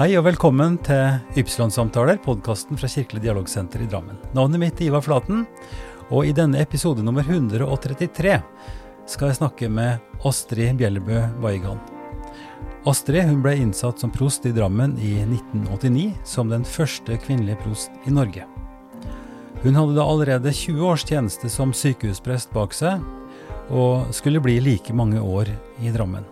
Hei og velkommen til Ypsilon-samtaler, podkasten fra Kirkelig dialogsenter i Drammen. Navnet mitt er Ivar Flaten, og i denne episode nummer 133 skal jeg snakke med Astrid Bjellebø Weigan. Astrid hun ble innsatt som prost i Drammen i 1989, som den første kvinnelige prost i Norge. Hun hadde da allerede 20 års tjeneste som sykehusprest bak seg, og skulle bli like mange år i Drammen.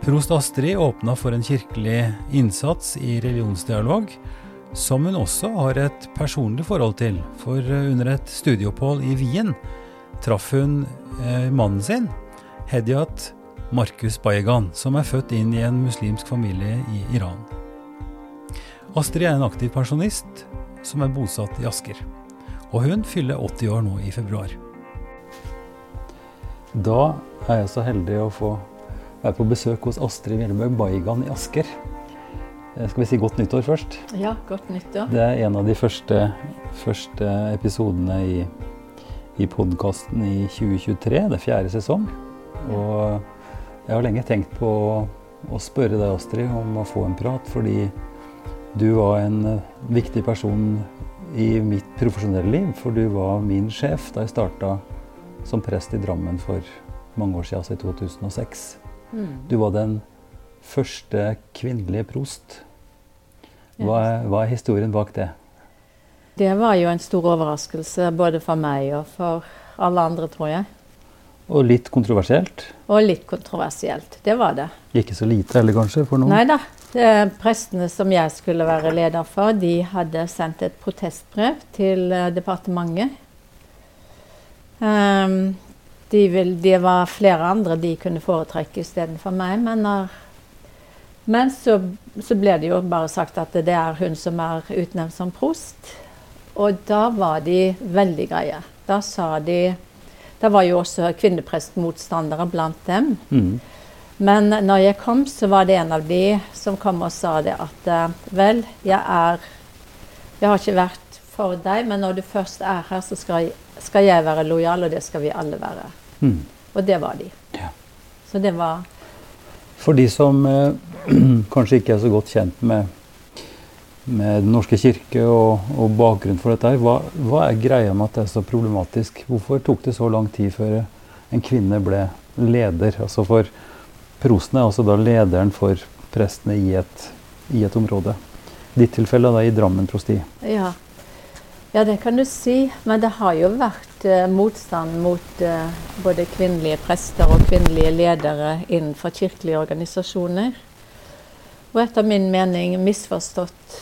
Prost Astrid åpna for en kirkelig innsats i religionsdialog, som hun også har et personlig forhold til. For under et studieopphold i Wien traff hun eh, mannen sin, Hediat Markus Bayegan, som er født inn i en muslimsk familie i Iran. Astrid er en aktiv pensjonist som er bosatt i Asker. Og hun fyller 80 år nå i februar. Da er jeg så heldig å få jeg er på besøk hos Astrid Mjellebø Baigan i Asker. Eh, skal vi si godt nyttår først? Ja, godt nyttår. Det er en av de første, første episodene i, i podkasten i 2023. Det er fjerde sesong. Og jeg har lenge tenkt på å, å spørre deg, Astrid, om å få en prat, fordi du var en eh, viktig person i mitt profesjonelle liv. For du var min sjef da jeg starta som prest i Drammen for mange år siden, altså i 2006. Du var den første kvinnelige prost. Hva er, hva er, historien bak det? Det var jo en stor overraskelse både for meg og for alle andre, tror jeg. Og litt kontroversielt? Og litt kontroversielt. Det var det. Ikke så lite heller, kanskje? for noen? Nei da. Prestene som jeg skulle være leder for, de hadde sendt et protestbrev til eh, departementet. Um, de vil, det var flere andre de kunne foretrekke istedenfor meg. Men, men så, så, ble det jo bare sagt at det er hun som er utnevnt som prost. Og da var de veldig greie. Da sa de Da var jo også kvinneprestmotstandere blant dem. Mm. Men når jeg kom, så var det en av de som kom og sa det at vel, jeg er Jeg har ikke vært for deg, men når du først er her, så skal, skal jeg være lojal, og det skal vi alle være. Mm. Og det var de. Ja. Så det var For de som eh, kanskje ikke er så godt kjent med, med Den norske kirke og, og bakgrunnen for dette, hva, hva, er greia med at det er så problematisk? Hvorfor tok det så lang tid før en kvinne ble leder? Altså for Prosten er altså da lederen for prestene i et, i et område. Ditt tilfelle da i Drammen prosti. Ja. Ja, det kan du si. Men det har jo vært eh, motstand mot eh, både kvinnelige prester og kvinnelige ledere innenfor kirkelige organisasjoner. Og etter min mening misforstått,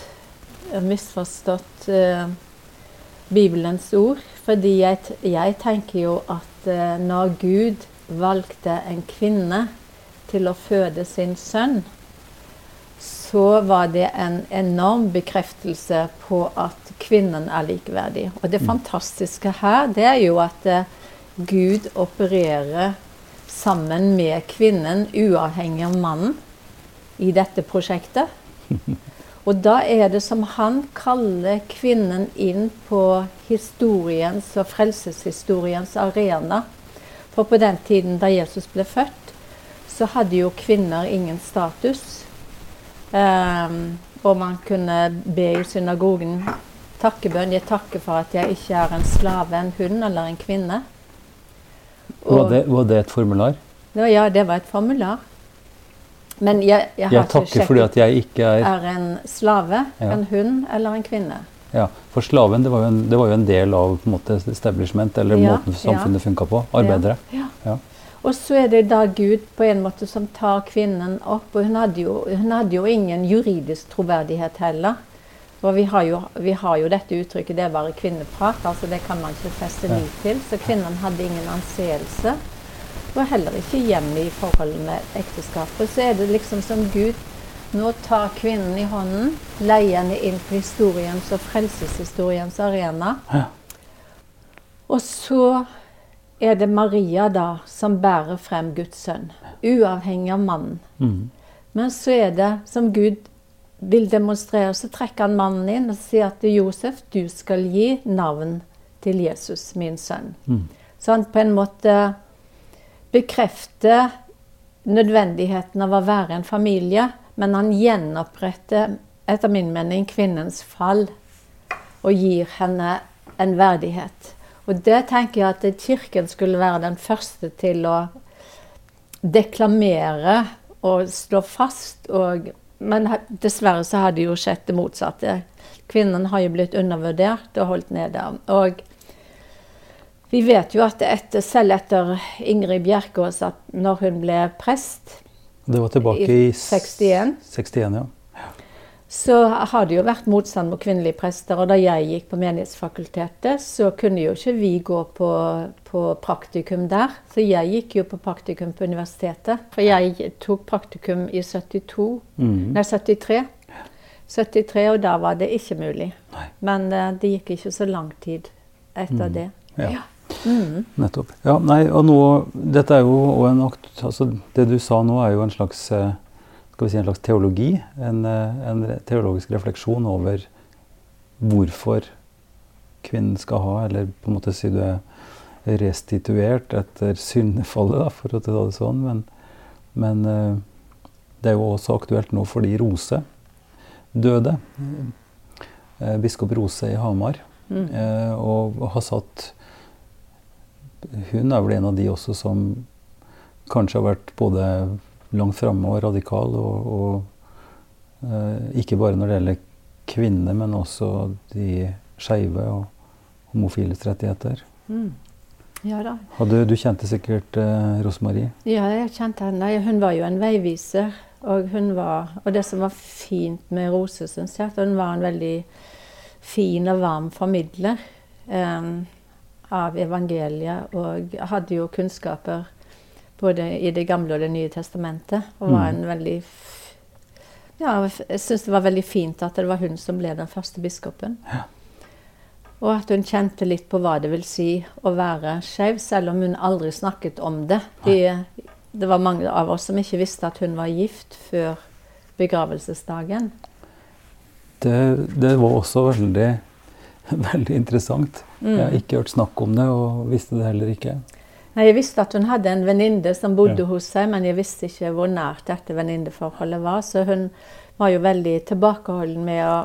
misforstått misforstått Bibelens ord. Fordi jeg, jeg, tenker jo at når Gud valgte en kvinne til å føde sin sønn, så var det en enorm bekreftelse på at kvinnen er likeverdig. Og det mm. fantastiske her, det er jo at uh, Gud opererer sammen med kvinnen, uavhengig av mannen, i dette prosjektet. Og da er det som han kaller kvinnen inn på historiens og frelseshistoriens arena. For på den tiden da Jesus ble født, så hadde jo kvinner ingen status. Um, og man kunne be i synagogen takkebønn. Jeg takker for at jeg ikke er en slave, en hund eller en kvinne. Og, var, det, var, det, et formular? Ja, det var et formular. Men jeg, jeg har jeg takker fordi at jeg ikke er Er en slave, ja. en hund eller en kvinne. Ja, For slaven det var jo en, var jo en del av måte, establishment, eller ja, måten samfunnet ja. funka på. Arbeidere. Ja, ja. Og så er det da Gud på en måte som tar kvinnen opp. Og hun hadde jo, hun hadde jo ingen juridisk troverdighet heller. Og vi har, jo, vi har, jo, dette uttrykket 'det er bare kvinneprat'. altså Det kan man ikke feste lit til. Så kvinnene hadde ingen anseelse. Og heller ikke hjemme i forholdet med ekteskapet. Så er det liksom som Gud nå tar kvinnen i hånden, leier henne inn på historiens og frelseshistoriens arena. Ja. Og så er det Maria da som bærer frem Guds sønn, uavhengig av mannen. Mm. Men så er det som Gud vil demonstrere, så trekker han mannen inn og sier at Josef, du skal gi navn til Jesus, min sønn. Mm. Så han på en måte bekrefter nødvendigheten av å være en familie, Men han gjenoppretter, etter min mening, kvinnens fall og gir henne en verdighet. Og det tenker jeg at Kirken skulle være den første til å deklamere og slå fast. Og, men dessverre så har det jo skjedd det motsatte. Kvinnen har jo blitt undervurdert og holdt nede. Og vi vet jo at etter, selv etter Ingrid Bjerkås, at når hun ble prest Det var tilbake i, i 61. 61 ja så har det jo vært motstand mot kvinnelige prester. Og da jeg gikk på Menighetsfakultetet, så kunne jo ikke vi gå på, på, praktikum der. Så jeg gikk jo på praktikum på universitetet. For jeg tok praktikum i 72, mm. nei 73. 73, og da var det ikke mulig. Nei. Men uh, det gikk ikke så lang tid etter mm. det. Ja. ja. Mm. Nettopp. Ja, nei, og nå, dette er jo en akt, altså Det du sa nå, er jo en slags uh, skal vi si, en slags teologi. En, eh, en teologisk refleksjon over hvorfor kvinnen skal ha, eller på en måte si du er restituert etter syndefallet, da, for å ta det sånn. Men, men eh, det er jo også aktuelt nå fordi Rose døde. Eh, biskop Rose i Hamar. Mm. Og har satt Hun er vel en av de også som kanskje har vært både langt framme og radikal. Og, og eh, ikke bare når det gjelder kvinner, men også de skeive og homofiles rettigheter. Mm. Ja da. Hadde, du kjente sikkert eh, Rosemarie? Ja, jeg kjente henne. Hun var jo en veiviser. Og, var, og det som var fint med Rose, syns jeg, at hun var en veldig fin og varm formidler eh, av evangeliet. Og hadde jo kunnskaper både i Det gamle og Det nye testamentet. Og var mm. en veldig ja, jeg syns det var veldig fint at det var hun som ble den første biskopen. Ja. Og at hun kjente litt på hva det vil si å være skeiv, selv om hun aldri snakket om det. De, det var mange av oss som ikke visste at hun var gift før begravelsesdagen. Det, det var også veldig, veldig interessant. Mm. Jeg har ikke hørt snakk om det, og visste det heller ikke. Nei, Jeg visste at hun hadde en venninne som bodde ja. hos seg, men jeg visste ikke hvor nært dette venninneforholdet var. Så hun var jo veldig tilbakeholden med å,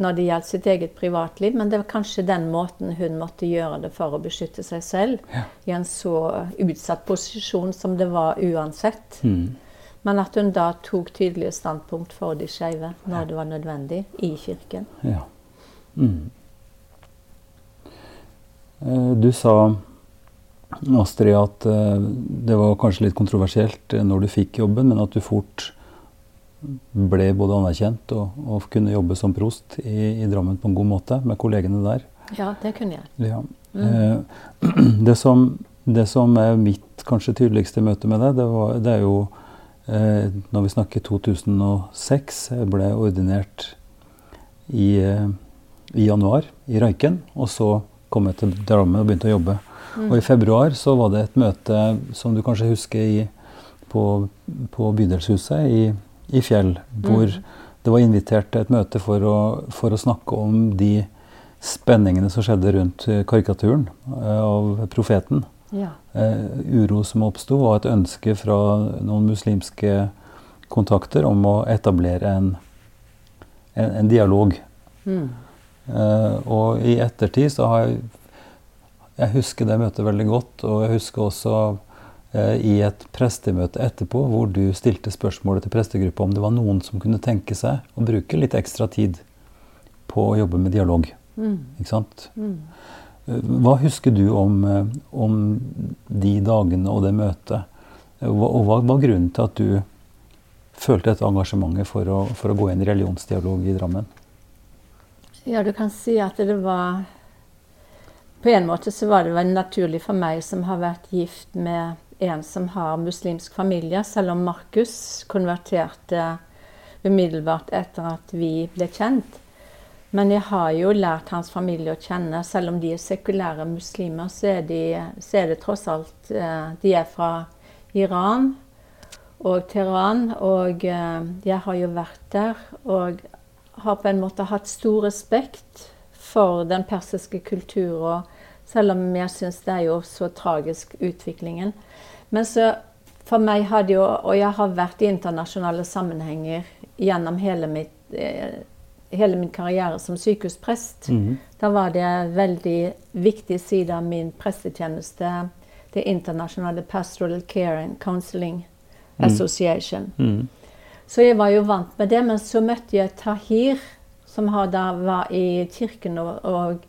når det gjaldt sitt eget privatliv. Men det var kanskje den måten hun måtte gjøre det for å beskytte seg selv ja. i en så utsatt posisjon som det var uansett. Mm. Men at hun da tok tydelige standpunkt for de skeive når ja. det var nødvendig i kirken. Ja. Mm. Eh, du sa Astrid, at uh, det var kanskje litt kontroversielt uh, når du fikk jobben, men at du fort ble både anerkjent og, og kunne jobbe som prost i, i, Drammen på en god måte med kollegene der. Ja, det kunne jeg. Ja. Mm. Uh, det, som, det, som, er mitt kanskje tydeligste møte med deg, det, var, det er jo når vi snakker 2006. Jeg ble ordinert i, i januar i Røyken, og så kom jeg til Drammen og begynte å jobbe. Og i februar så var det et møte som du kanskje husker i, på, på, Bydelshuset i, i Fjell, hvor mm. det var invitert til et møte for å, for å, snakke om de spenningene som skjedde rundt karikaturen uh, av profeten. Ja. Uh, uro som oppsto, og et ønske fra noen muslimske kontakter om å etablere en, en, en dialog. Mm. Uh, og i ettertid så har jeg jeg husker det møtet veldig godt, og jeg husker også eh, i et prestemøte etterpå hvor du stilte spørsmålet til prestegruppa om det var noen som kunne tenke seg å bruke litt ekstra tid på å jobbe med dialog. Mm. Ikke sant? Mm. Eh, hva husker du om, eh, om, de dagene og det møtet? Og hva var grunnen til at du følte dette engasjementet for å, for å gå inn i religionsdialog i Drammen? Ja, du kan si at det var på en måte så var det vel naturlig for meg som har vært gift med en som har muslimsk familie, selv om Markus konverterte umiddelbart etter at vi ble kjent. Men jeg har jo lært hans familie å kjenne. Selv om de er sekulære muslimer, så er, de, så er det tross alt eh, De er fra Iran og Teheran, og eh, jeg har jo vært der. Og har på en måte hatt stor respekt for den persiske kulturen. Selv om jeg syns det er jo så tragisk, utviklingen. Men så for meg har det jo Og jeg har vært i internasjonale sammenhenger gjennom hele, mitt, eh, hele min karriere som sykehusprest. Mhm. Da var det en veldig viktig side av min prestetjeneste det internasjonale Pastoral Care and Counseling Association. Mhm. Så jeg var jo vant med det, men så møtte jeg Tahir, som da var i kirken og, og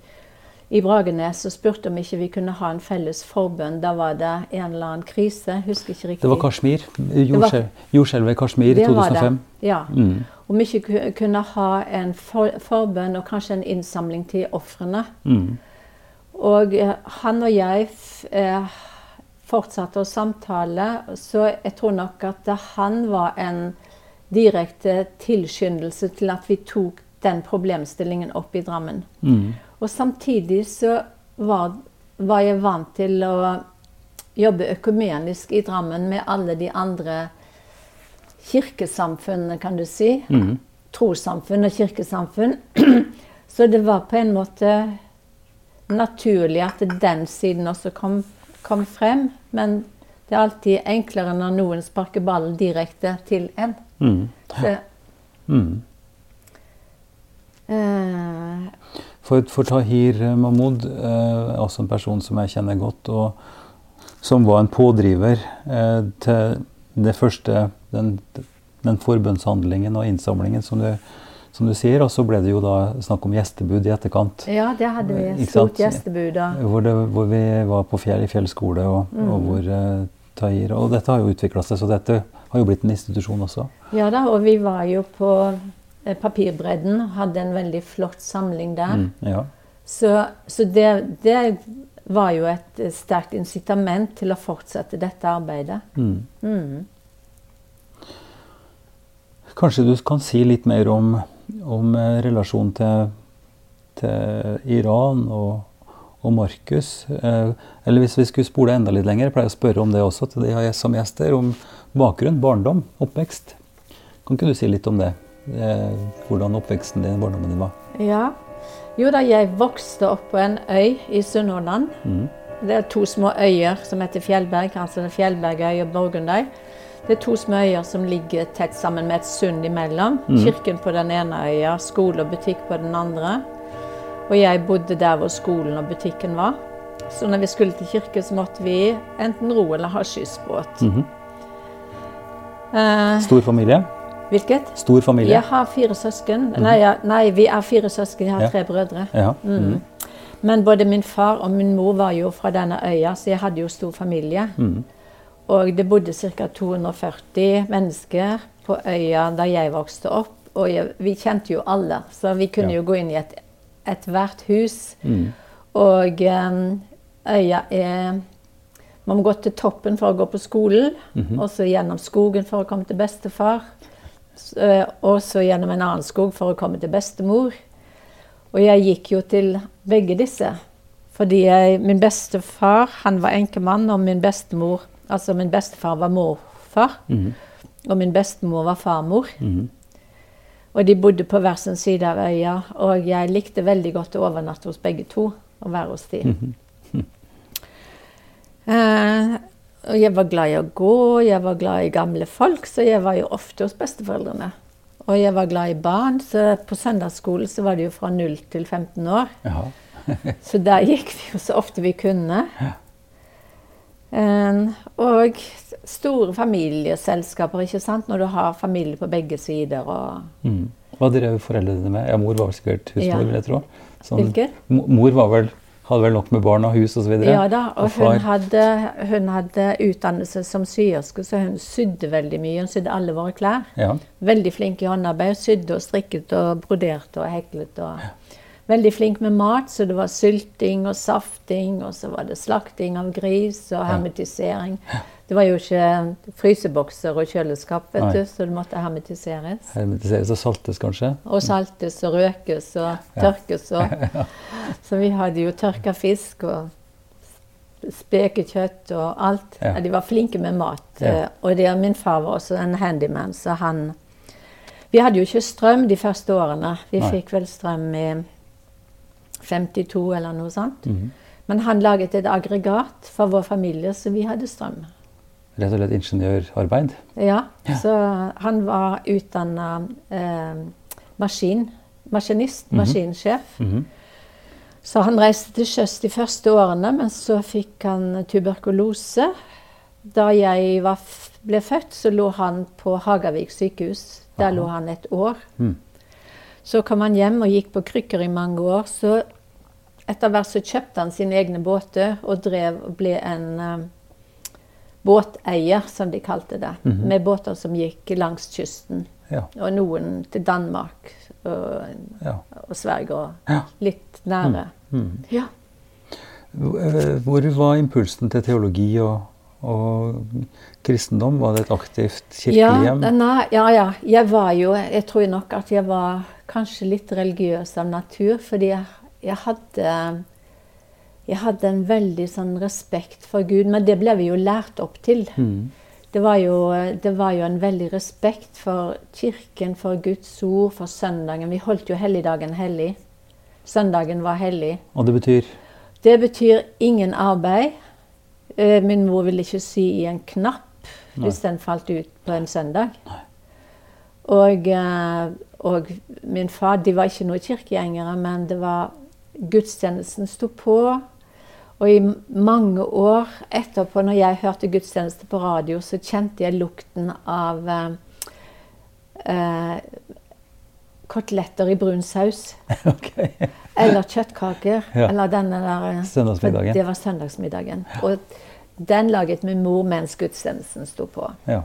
i Bragernes og spurte om ikke vi kunne ha en felles forbønn. Da var det en eller annen krise. Husker ikke riktig. Det var Kashmir. Jordskjelv- Jordskjelvet i Kashmir i Det var det, 2005. Ja. Mm. Om vi ikke kunne ha en for, forbønn og kanskje en innsamling til ofrene. Mm. Og eh, han og jeg eh, fortsatte å samtale, så jeg tror nok at han var en direkte tilskyndelse til at vi tok den problemstillingen opp i Drammen. Mm. Og samtidig så var, var jeg vant til å jobbe økumenisk i Drammen med alle de andre kirkesamfunnene, kan du si. Mm. Trossamfunn og kirkesamfunn. Så det var på en måte naturlig at den siden også kom, kom frem. Men det er alltid enklere når noen sparker ballen direkte til en. Mm. Så, Mhm. Eh, For, for Tahir Mahmoud, altså også en person som jeg kjenner godt, og som var en pådriver eh, til det første, den, den forbønnshandlingen og innsamlingen som du, som du sier. Og så ble det jo da snakk om gjestebud i etterkant. ja, det hadde vi. Ikke Stort gjestebud. da. Hvor, det, hvor vi var på fjell, i fjellskole, og, Mm. og hvor eh, Tahir Og dette har jo utvikla seg, så dette har jo blitt en institusjon også. Ja da, og vi var jo på eh, Papirbredden. Hadde en veldig flott samling der. Mm, ja. Så, så det, det var jo et eh, sterkt incitament til å fortsette dette arbeidet. Mm. Mm. Kanskje du kan si litt mer om, om eh, relasjonen til, til Iran og, og Markus. Eh, eller hvis vi skulle spole enda litt lenger, jeg pleier å spørre om det også til de som gjester. Om bakgrunn, barndom, oppvekst. Kan ikke du si litt om det? Eh, hvordan oppveksten din, barndommen din var? Ja. Jo da, jeg vokste opp på en øy i Sunnhordland. Mm. Det er to små øyer som heter Fjellberg, altså er Fjellbergøy og Borgundøy. Det er to små øyer som ligger tett sammen med et sund imellom. Mm. Kirken på den ene øya, skole og butikk på den andre. Og jeg bodde der hvor skolen og butikken var. Så når vi skulle til kirke, så måtte vi enten ro eller ha skyssbåt. Mhm. Eh, Stor familie? Hvilket? Stor familie? Jeg har fire søsken. Nei, ja, nei, vi er fire søsken. Jeg har Ja. tre brødre. Ja. Mm. Mhm. Men både min far og min mor var jo fra denne øya, så jeg hadde jo stor familie. Mm. Og det bodde ca. 240 mennesker på øya da jeg vokste opp. Og jeg, vi kjente jo alle, så vi kunne Ja. jo gå inn i et ethvert hus. Mhm. Og um, øya er Man må gå til toppen for å gå på skolen, Mhm. og så gjennom skogen for å komme til bestefar. Eh, Og så gjennom en annen skog for å komme til bestemor. Og jeg gikk jo til begge disse. Fordi jeg, min bestefar han var enkemann, og min bestemor Altså min bestefar var morfar, Mhm. og min bestemor var farmor. Mhm. Og de bodde på hver sin side av øya, og jeg likte veldig godt å overnatte hos begge to. og være hos de. Mm. Eh, og jeg var glad i å gå, jeg var glad i gamle folk, så jeg var jo ofte hos besteforeldrene. Og jeg var glad i barn, så på søndagsskolen så var det jo fra 0 til 15 år. Så der gikk vi jo så ofte vi kunne. Eh, og store familieselskaper, ikke sant, når du har familie på begge sider. og... Mm. Hva drev foreldrene med? Ja, mor var sikkert husmor, Ja. vil jeg tro. Sånn- Mor var vel, hadde vel nok med barn og hus osv.? Ja da, og og hun hadde, hun hadde utdannelse som syerske, så hun sydde veldig mye. Hun sydde alle våre klær. Ja. Veldig flink i håndarbeid. Sydde og strikket og broderte og heklet. Og veldig flink med mat, så det var sylting og safting, og så var det slakting av gris og hermetisering. Det var jo ikke frysebokser og kjøleskap, vet Nei. du, så det måtte hermetiseres. Hermetiseres og saltes kanskje? Og saltes og røkes og tørkes. Og. Så vi hadde jo tørka fisk og spekekjøtt og alt. Ja. De var flinke med mat. Ja. Og det, min far var også en handyman, så han Vi hadde jo ikke strøm de første årene. Vi Nei. fikk vel strøm i 52 eller noe sånt. Mhm. Men han laget et aggregat for vår familie, så vi hadde strøm. Rett og slett ingeniørarbeid? Ja, så han var utdanna eh, maskin, maskinist, Mhm. maskinsjef. Mhm. Så han reiste til sjøs de første årene, men så fikk han tuberkulose. Da jeg var, ble født, så lå han på Hagavik sykehus. Der Aha. lå han et år. Mm. Så kom han hjem og gikk på krykker i mange år. Så etter hvert så kjøpte han sine egne båter og drev og ble en eh, båteier, som de kalte det. Mhm. Med båter som gikk langs kysten. Ja. Og noen til Danmark og, ja. og Sverige og Ja. litt nære. Mm. Ja. Hvor hvor var impulsen til teologi og, og kristendom? Var det et aktivt kirkelig Ja, hjem? ja, ja. Jeg var jo Jeg tror nok at jeg var kanskje litt religiøs av natur, fordi jeg, jeg hadde Jeg hadde en veldig sånn respekt for Gud, men det ble vi jo lært opp til. Mm. Det var, jo, det var jo en veldig respekt for kirken, for Guds ord, for søndagen. Vi holdt jo helligdagen hellig. Søndagen var hellig. Og det betyr Det betyr ingen arbeid. Eh, Min mor ville ikke sy i en knapp hvis den falt ut på en søndag. Og, eh, og min far De var ikke noe kirkegjengere, men det var gudstjenesten sto på. Og i mange år etterpå, når jeg hørte gudstjeneste på radio, så kjente jeg lukten av eh, eh, koteletter i brun saus. Okay. Eller kjøttkaker. Ja. Eller denne der eh, Søndagsmiddagen. Det var søndagsmiddagen. Og den laget min mor mens gudstjenesten sto på. Ja.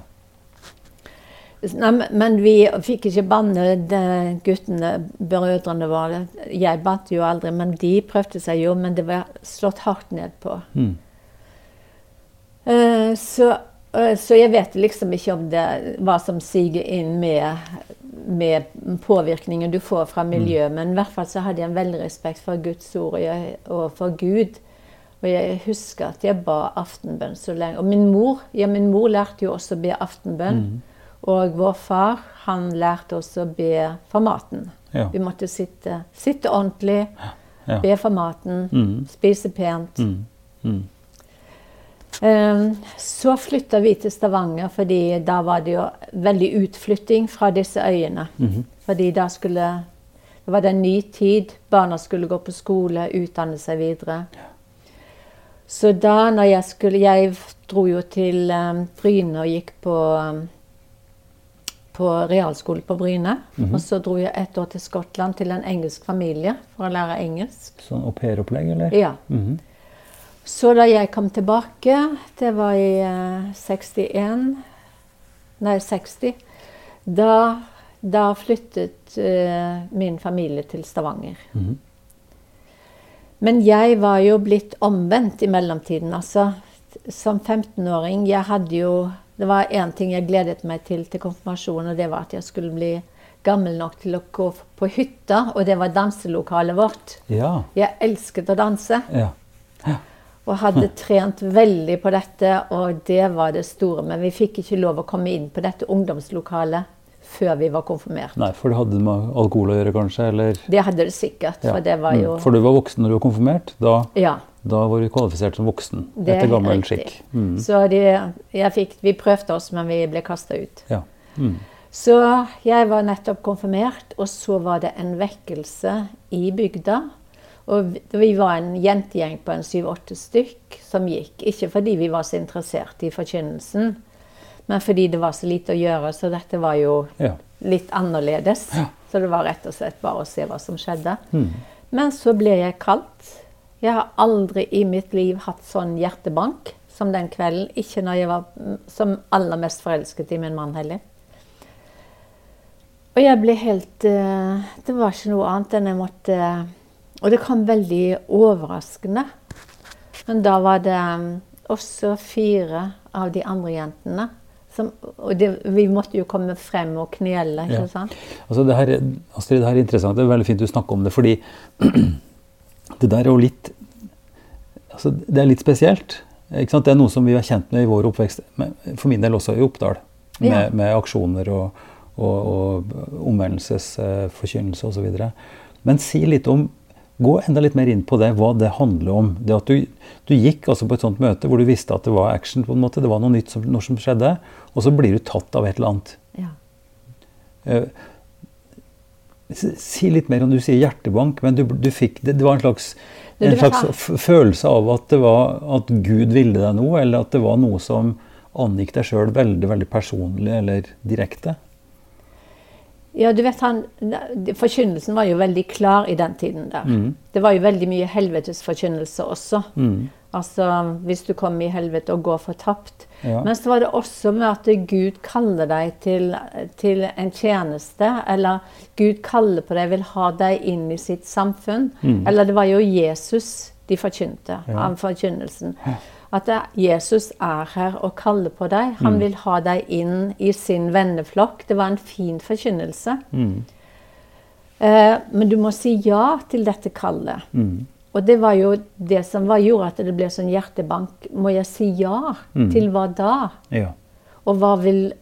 Nei, men- vi fikk ikke banne de guttene, brødrene våre. Jeg bandt jo aldri, men de prøvde seg jo. Men det var slått hardt ned på. Mm. Uh, så, uh, så jeg vet liksom ikke om det hva som siger inn med, med påvirkningen du får fra miljøet, men i hvert fall så hadde jeg en veldig respekt for Guds ord og, jeg, og for Gud. Og jeg husker at jeg ba aftenbønn så lenge. Og min mor ja, min mor lærte jo også å be aftenbønn. Og vår far han lærte oss å be for maten. Ja. Vi måtte sitte, sitte ordentlig, Ja. be for maten, Mm. spise pent. Mm. Mm. Um, Så flytta vi til Stavanger, fordi da var det jo veldig utflytting fra disse øyene. Mhm. Fordi da skulle Det var det en ny tid. Barna skulle gå på skole, utdanne seg videre. Så da når jeg skulle Jeg dro jo til um, Bryne og gikk på eh, på realskole på Bryne. Mhm. Og så dro jeg ett år til Skottland til en engelsk familie for å lære engelsk. Sånn aupairopplegg, eller? Ja. Mhm. Så da jeg kom tilbake, det var i eh, 61 Nei, 60. Da, da flyttet eh, min familie til Stavanger. Mhm. Men jeg var jo blitt omvendt i mellomtiden. Altså, som 15-åring jeg hadde jo Det var én ting jeg gledet meg til til konfirmasjonen, og det var at jeg skulle bli gammel nok til å gå på hytta, og det var danselokalet vårt. Ja. Jeg elsket å danse. ja. Og hadde trent veldig på dette, og det var det store. Men vi fikk ikke lov å komme inn på dette ungdomslokalet før vi var konfirmert. Nei, for det hadde med alkohol å gjøre, kanskje? Eller? Det hadde det sikkert, Ja. for det var jo mm. For du var voksen når du var konfirmert? Da, Ja. Da var du kvalifisert som voksen? Det er etter gammel skikk? Mm. Så de, fikk, vi prøvde oss, men vi ble kasta ut. Ja. Mm. Så jeg var nettopp konfirmert, og så var det en vekkelse i bygda. Og vi- var en jentegjeng på en syv-åtte stykk som gikk. Ikke fordi vi var så interessert i forkynnelsen, men fordi det var så lite å gjøre, så dette var jo ja. litt annerledes. Så det var rett og slett bare å se hva som skjedde. Mm. Men så ble jeg kalt. Jeg har aldri i mitt liv hatt sånn hjertebank som den kvelden. Ikke når jeg var mm, som aller mest forelsket i min mann heller. Og jeg ble helt eh, Det var ikke noe annet enn jeg måtte Og det kom veldig overraskende. Men da var det mm, også fire av de andre jentene som Og det, vi måtte jo komme frem og knele, ikke Ja. sant? Altså det her, Astrid, det her er interessant. Det er veldig fint du snakker om det, fordi det der er jo litt altså Det er litt spesielt. Det er noe som vi har kjent med i vår oppvekst, men for min del også i Oppdal. Med, Ja. med aksjoner og, og, og omvendelsesforkynnelse osv. Men si litt om Gå enda litt mer inn på det, hva det handler om. Det at du, du gikk altså på et sånt møte hvor du visste at det var action, på en måte, det var noe nytt som, noe som skjedde, og så blir du tatt av et eller annet. Ja. Si- litt mer om Du sier hjertebank, men du, du fikk det, det var en slags, en slags følelse av at, det var, at Gud ville deg noe, eller at det var noe som angikk deg sjøl veldig veldig personlig eller direkte. Ja, du vet han, Forkynnelsen var jo veldig klar i den tiden der. Mm. Det var jo veldig mye helvetesforkynnelse også. Mm. Altså hvis du kommer i helvete og går fortapt. Ja. Men så var det også med at Gud kaller deg til, til en tjeneste. Eller Gud kaller på deg, vil ha deg inn i sitt samfunn. Mm. Eller det var jo Jesus de forkynte Ja. av forkynnelsen. At det, Jesus er her og kaller på deg. Han Mm. vil ha deg inn i sin venneflokk. Det var en fin forkynnelse. Mm. Eh, men du må si ja til dette kallet. Mm. Og det var jo det som var, gjorde at det ble sånn hjertebank. Må jeg si ja? Mm. Til hva da? Ja. Og hva vil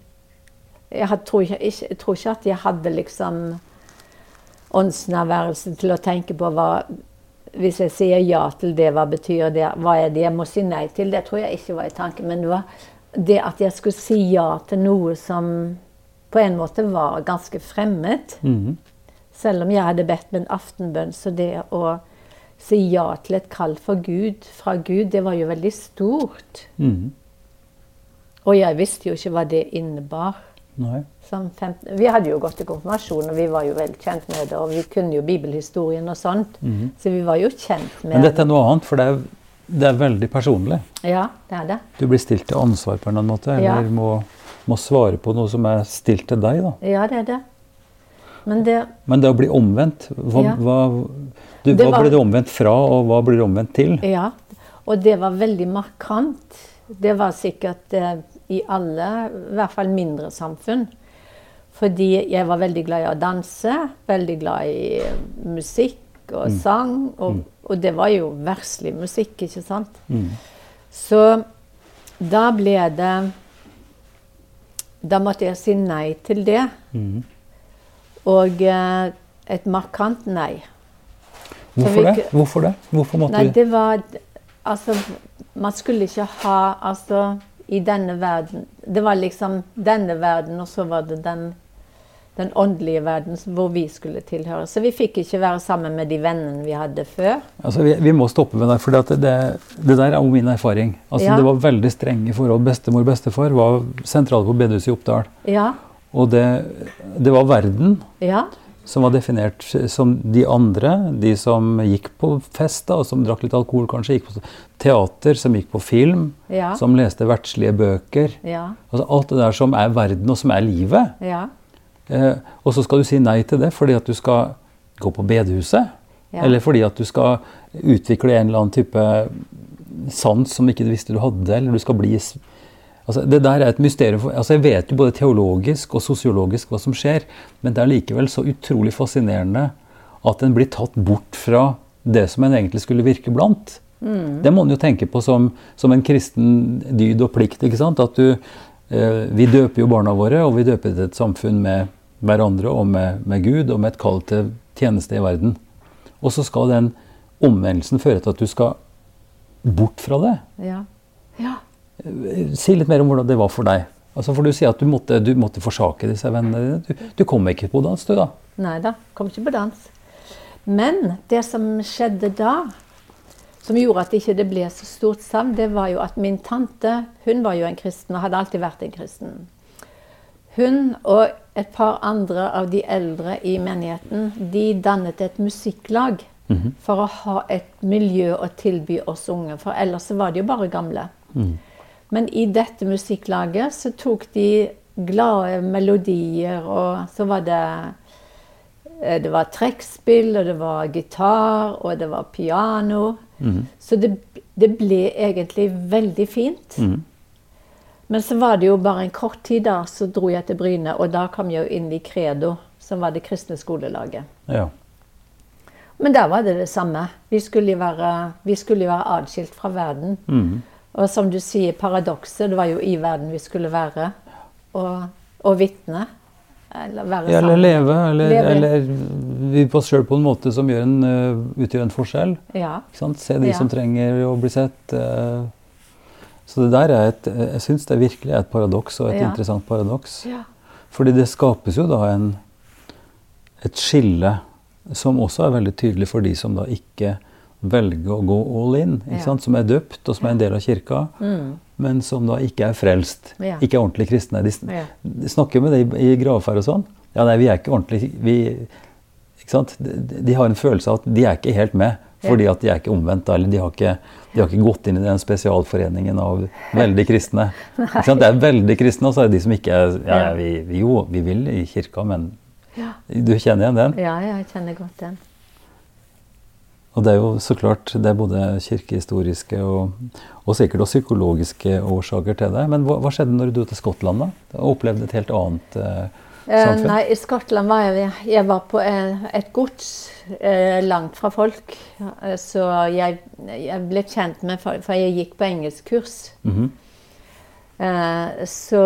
Jeg had, tror, ikke, ikke, jeg tror ikke at jeg hadde liksom åndsnærværelsen til å tenke på hva Hvis jeg sier ja til det, hva betyr det? Hva er det jeg må si nei til? Det tror jeg ikke var i tanken. Men det var det at jeg skulle si ja til noe som på en måte var ganske fremmed. Mm. Selv om jeg hadde bedt med en aftenbønn, så det å si ja til et kall for Gud, fra Gud, det var jo veldig stort. Mm. Og jeg visste jo ikke hva det innebar. Nei. Som 15, vi hadde jo gått til konfirmasjon, og vi var jo vel kjent med det. Og vi kunne jo bibelhistorien og sånt. mm. Så vi var jo kjent med Men dette er noe annet, for det er, det er veldig personlig. Ja, det er det. Du blir stilt til ansvar på en eller annen måte, Ja. eller må, må svare på noe som er stilt til deg. da. Ja, det er det. Men det Men det å bli omvendt, hva, Ja. hva, du, hva var- ble du omvendt fra, og hva blir du omvendt til? Ja. Og det var veldig markant. Det var sikkert eh, i alle, i hvert fall mindre samfunn. Fordi jeg var veldig glad i å danse, veldig glad i eh, musikk og sang. Og, og det var jo verslig musikk, ikke sant? Mm. Så da ble det Da måtte jeg si nei til det. Mm. Og eh, et markant nei. Hvorfor det? Hvorfor det? Hvorfor måtte Nei, det var Altså, man skulle ikke ha Altså, i denne verden Det var liksom denne verden, og så var det den, den åndelige verden hvor vi skulle tilhøre. Så vi fikk ikke være sammen med de vennene vi hadde før. Altså, vi, vi må stoppe med det, for det, det, det der er jo min erfaring. Altså, Ja. Det var veldig strenge forhold. Bestemor og bestefar var sentrale på bedehuset i Oppdal. Ja. Og det, det var verden Ja. Som var definert som de andre. De som gikk på fest, da, og som drakk litt alkohol kanskje. Gikk på teater, som gikk på film. Ja. Som leste verdslige bøker. Ja. Altså alt det der som er verden, og som er livet. Ja. Eh, og så skal du si nei til det fordi at du skal gå på bedehuset. Eller fordi at du skal utvikle en eller annen type sans som ikke du visste du hadde. Eller du skal bli altså Det der er et mysterium. For, altså jeg vet jo både teologisk og sosiologisk hva som skjer, men det er likevel så utrolig fascinerende at en blir tatt bort fra det som en egentlig skulle virke blant. Det må en jo tenke på som, som en kristen dyd og plikt. ikke sant? At du, eh, Vi døper jo barna våre, og vi døper til et samfunn med hverandre og med, med Gud og med et kall til tjeneste i verden. Og så skal den omvendelsen føre til at du skal bort fra det. Ja. ja. Si litt mer om hvordan det var for deg. Altså For du sier at du måtte, du måtte forsake disse vennene dine. Du, du kom ikke på dans, du da? Nei da, kom ikke på dans. Men det som skjedde da, som gjorde at det ikke ble så stort savn, det var jo at min tante hun var jo en kristen og hadde alltid vært en kristen. Hun og et par andre av de eldre i menigheten de dannet et musikklag Mhm. for å ha et miljø å tilby oss unge, for ellers var de jo bare gamle. Mm. Men i dette musikklaget så tok de glade melodier, og så var det eh, Det var trekkspill, og det var gitar, og det var piano. Mhm. Så det, det ble egentlig veldig fint. Mhm. Men så var det jo bare en kort tid, da, så dro jeg til Bryne, og da kom jeg jo inn i Credo, som var det kristne skolelaget. Ja. Men der var det det samme. Vi skulle jo være, være adskilt fra verden. Mhm. Og som du sier, paradokset, det var jo i verden vi skulle være. Og, og vitne. Eller være Eller leve, eller, Leve. eller vi på oss sjøl på en måte som en, uh, utgjør en forskjell. Ja. Se de Ja. som trenger å bli sett. Uh, så det der er et, jeg syns det virkelig er et paradoks, og et Ja. interessant paradoks. ja. Fordi det skapes jo da en, et skille som også er veldig tydelig for de som da ikke velger å gå all in. Ja. Som er døpt, og som er en del av kirka, Mm. men som da ikke er frelst. Ja. Ikke er ordentlig kristne. De, Ja. de snakker med det i, i gravferd og sånn. Ja, nei, vi er ikke ordentlig vi, ikke sant? De, de har en følelse av at de er ikke helt med, fordi at de er ikke omvendt. Eller de har ikke, de har ikke gått inn i den spesialforeningen av veldig kristne. Det er veldig kristne, og så er det de som ikke er ja, vi, vi, Jo, vi vil i kirka, men Ja. du kjenner igjen den? ja, jeg kjenner godt den. Og det er jo så klart det er både kirkehistoriske og, og sikkert også psykologiske årsaker til det. Men hva, hva skjedde når du dro til Skottland, da? Og opplevde et helt annet eh, Eh, samfunn? nei, i Skottland var jeg Jeg var på eh, et gods eh, langt fra folk. Eh, så jeg, jeg ble kjent med For, for jeg gikk på engelskkurs. Mhm. Eh, så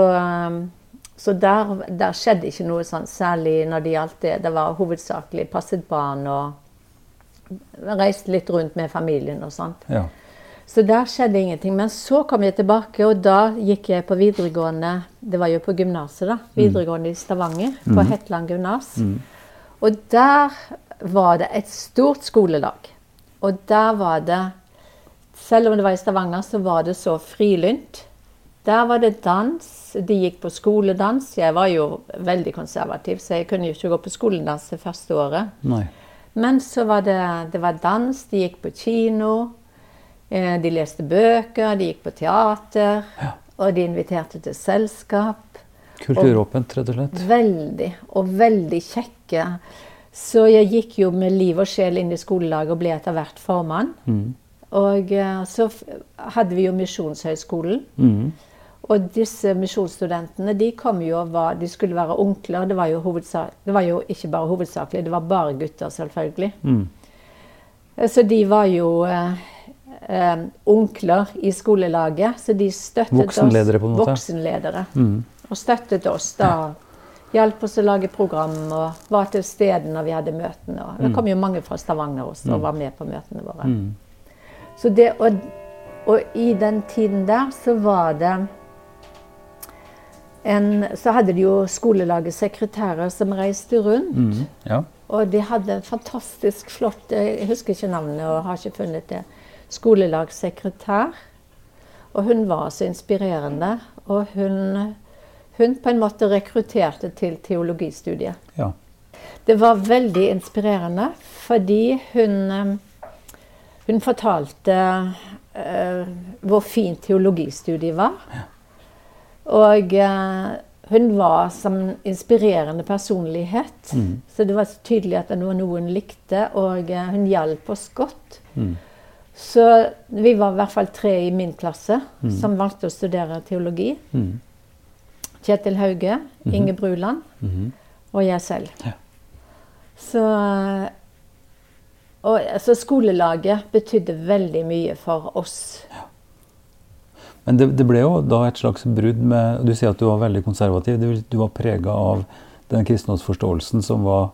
så der, der skjedde ikke noe sånn særlig når det gjaldt det. Det var hovedsakelig passet barn og reiste litt rundt med familien og sånt. Ja. Så der skjedde ingenting. Men så kom jeg tilbake, og da gikk jeg på videregående Det var jo på gymnaset, da. Videregående i Stavanger. På Hetland gymnas. Og der var det et stort skolelag. Og der var det Selv om det var i Stavanger, så var det så frilynt. Der var det dans. De gikk på skoledans. Jeg var jo veldig konservativ, så jeg kunne jo ikke gå på skoledans det første året. Nei. Men så var det, det var dans, de gikk på kino, eh, de leste bøker, de gikk på teater, og de inviterte til selskap. Kulturåpent, rett og slett. Veldig, og veldig kjekke. Så jeg gikk jo med liv og sjel inn i skolelaget og ble etter hvert formann. Mm. Og eh, så hadde vi jo Misjonshøgskolen. Mhm. Og disse misjonsstudentene de kom jo og var, de skulle være onkler. Det var jo, det var jo ikke bare hovedsakelig, det var bare gutter, selvfølgelig. Mm. Så de var jo eh, eh, onkler i skolelaget, så de støttet Voksenledere, oss. på en måte. Voksenledere. Mm. Og støttet oss da. Hjalp oss å lage program og var til stede når vi hadde møtene. Og det kom jo mange fra Stavanger også og var med på møtene våre. Mm. Så det, og, og i den tiden der så var det en, Så hadde de jo skolelagets sekretærer som reiste rundt. Mm. Ja. Og de hadde en fantastisk flott Jeg husker ikke navnet og har ikke funnet det. Skolelagssekretær. Og hun var så inspirerende. Og hun, hun på en måte rekrutterte til teologistudiet. ja. Det var veldig inspirerende fordi hun, eh, hun fortalte uh, hvor fint teologistudiet var. Og eh, hun var som inspirerende personlighet. Mm. Så det var så tydelig at det var noe hun likte, og eh, hun hjalp oss godt. Mm. Så vi var i hvert fall tre i min klasse som valgte å studere teologi. Mm. Kjetil Hauge, Inge Bruland Mhm. og jeg selv. Ja. Så, og, så skolelaget betydde veldig mye for oss. Men det, det ble jo da et slags brudd med Du sier at du var veldig konservativ. Du, du var prega av den kristendomsforståelsen som var,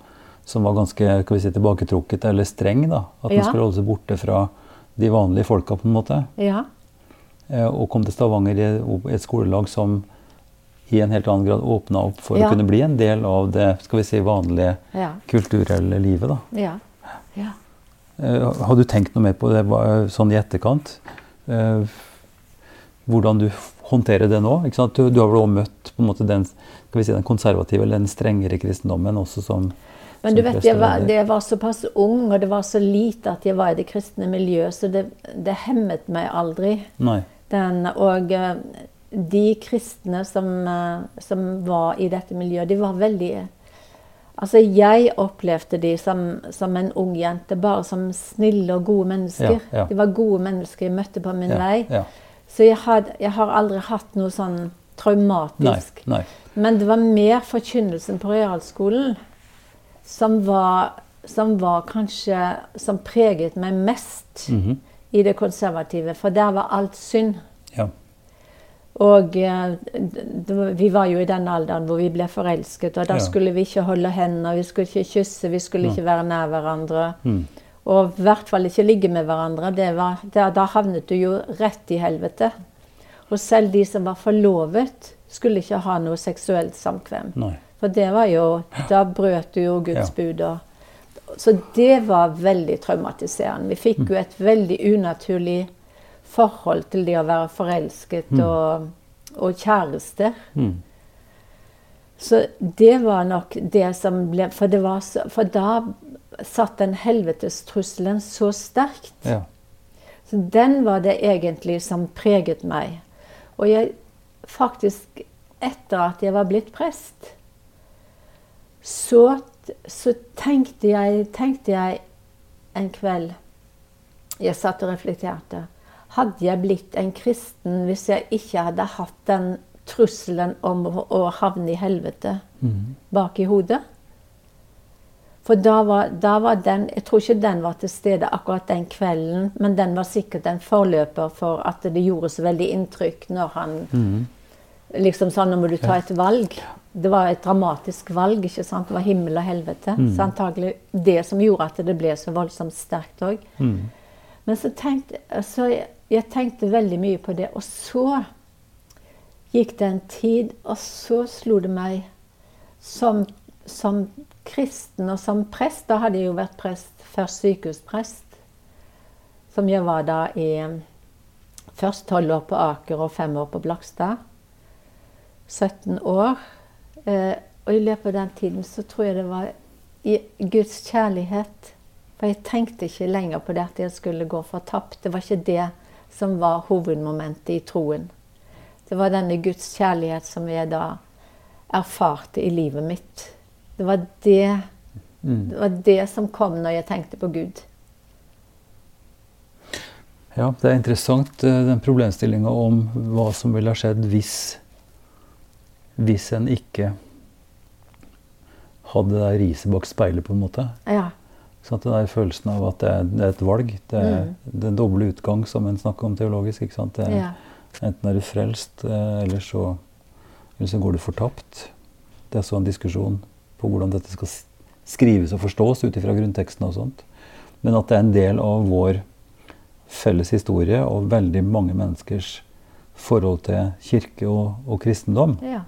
som var ganske skal vi si, tilbaketrukket eller streng. da. At man Ja. skulle holde seg borte fra de vanlige folka, på en måte. Ja. Eh, Og kom til Stavanger i et skolelag som i en helt annen grad åpna opp for Ja. å kunne bli en del av det skal vi si, vanlige Ja. kulturelle livet. da. Ja. ja. Eh, Har du tenkt noe mer på det sånn i etterkant? Eh, Hvordan du håndterer det nå? Du, du har vel også møtt måte den, si, den konservative eller den strengere kristendommen også som Men du vet, jeg var, jeg var såpass ung, og det var så lite at jeg var i det kristne miljøet, så det, det hemmet meg aldri. Den, og eh, de kristne som, eh, som var i dette miljøet, de var veldig Altså, jeg opplevde de som, som en ung jente, bare som snille og gode mennesker. Ja, ja. De var gode mennesker jeg møtte på min Ja, vei. Så jeg, had, jeg har aldri hatt noe sånn traumatisk. nei. Men det var mer forkynnelsen på realskolen som var, som var kanskje Som preget meg mest Mhm. i det konservative. For der var alt synd. Ja. Og eh, vi var jo i den alderen hvor vi ble forelsket, og da Ja. skulle vi ikke holde hender, vi skulle ikke kysse, vi skulle ja. ikke være nær hverandre. Mm. Og i hvert fall ikke ligge med hverandre. Det var, da, da havnet du jo rett i helvete. Og selv de som var forlovet, skulle ikke ha noe seksuelt samkvem. Nei. For det var jo Da brøt du jo Guds Ja. bud. Og, så det var veldig traumatiserende. Vi fikk Mm. jo et veldig unaturlig forhold til det å være forelsket og, og kjærester. Mm. Så det var nok det som ble For, det var for da satt den helvetestrusselen så sterkt. Ja. Så den var det egentlig som preget meg. Og jeg faktisk, etter at jeg var blitt prest, så, så tenkte, jeg, tenkte jeg en kveld Jeg satt og reflekterte. Hadde jeg blitt en kristen hvis jeg ikke hadde hatt den trusselen om å, havne i helvete Mm. bak i hodet? For da var, da var den Jeg tror ikke den var til stede akkurat den kvelden, men den var sikkert en forløper for at det gjorde så veldig inntrykk når han Mm. Liksom sa nå må du ta et valg. Det var et dramatisk valg. ikke sant? Det var himmel og helvete. Mm. Så antagelig det som gjorde at det ble så voldsomt sterkt òg. Mm. Men så tenkte så jeg, jeg tenkte veldig mye på det. Og så gikk det en tid, og så slo det meg som, som kristen og som prest Da hadde jeg jo vært prest, først sykehusprest, som jeg var da i Først tolv år på Aker og fem år på Blakstad. 17 år. Eh, og i løpet av den tiden så tror jeg det var i Guds kjærlighet. For jeg tenkte ikke lenger på det at jeg skulle gå fortapt. Det var ikke det som var hovedmomentet i troen. Det var denne Guds kjærlighet som jeg da erfarte i livet mitt. Det var det, Mm. det, var det som kom når jeg tenkte på Gud. Ja, det er interessant eh, den problemstillinga om hva som ville ha skjedd hvis hvis en ikke hadde det der riset bak speilet, på en måte. Ja. Sånn den der følelsen av at det er, det er et valg. Det er den doble utgang som en snakker om teologisk. ikke sant? Det er, ja. Enten er du frelst, eh, eller så, eller så går du fortapt. Det er så en diskusjon på hvordan dette skal skrives og forstås ut ifra grunnteksten og sånt. Men at det er en del av vår felles historie og veldig mange menneskers forhold til kirke og, og kristendom. ja.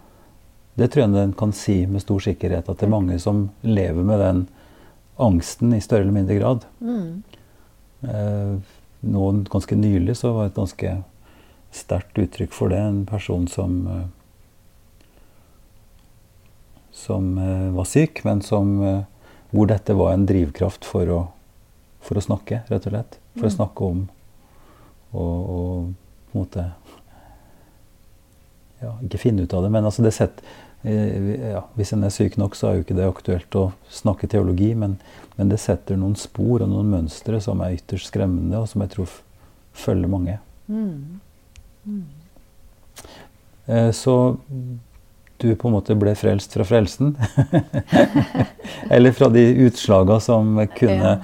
Det tror jeg en kan si med stor sikkerhet, at det er mange som lever med den angsten i større eller mindre grad. Mm. Eh, noen ganske nylig så var det et ganske sterkt uttrykk for det. En person som eh, som eh, var syk, men som, eh, hvor dette var en drivkraft for å, for å snakke, rett og slett. For å Mm. snakke om og, og på en måte ja, Ikke finne ut av det, men altså det sett, eh, ja, hvis en er syk nok, så er jo ikke det aktuelt å snakke teologi, men, men det setter noen spor og noen mønstre som er ytterst skremmende, og som jeg tror følger mange. Mm. Mm. Så du på en måte ble frelst fra frelsen? Eller fra de utslaga som kunne.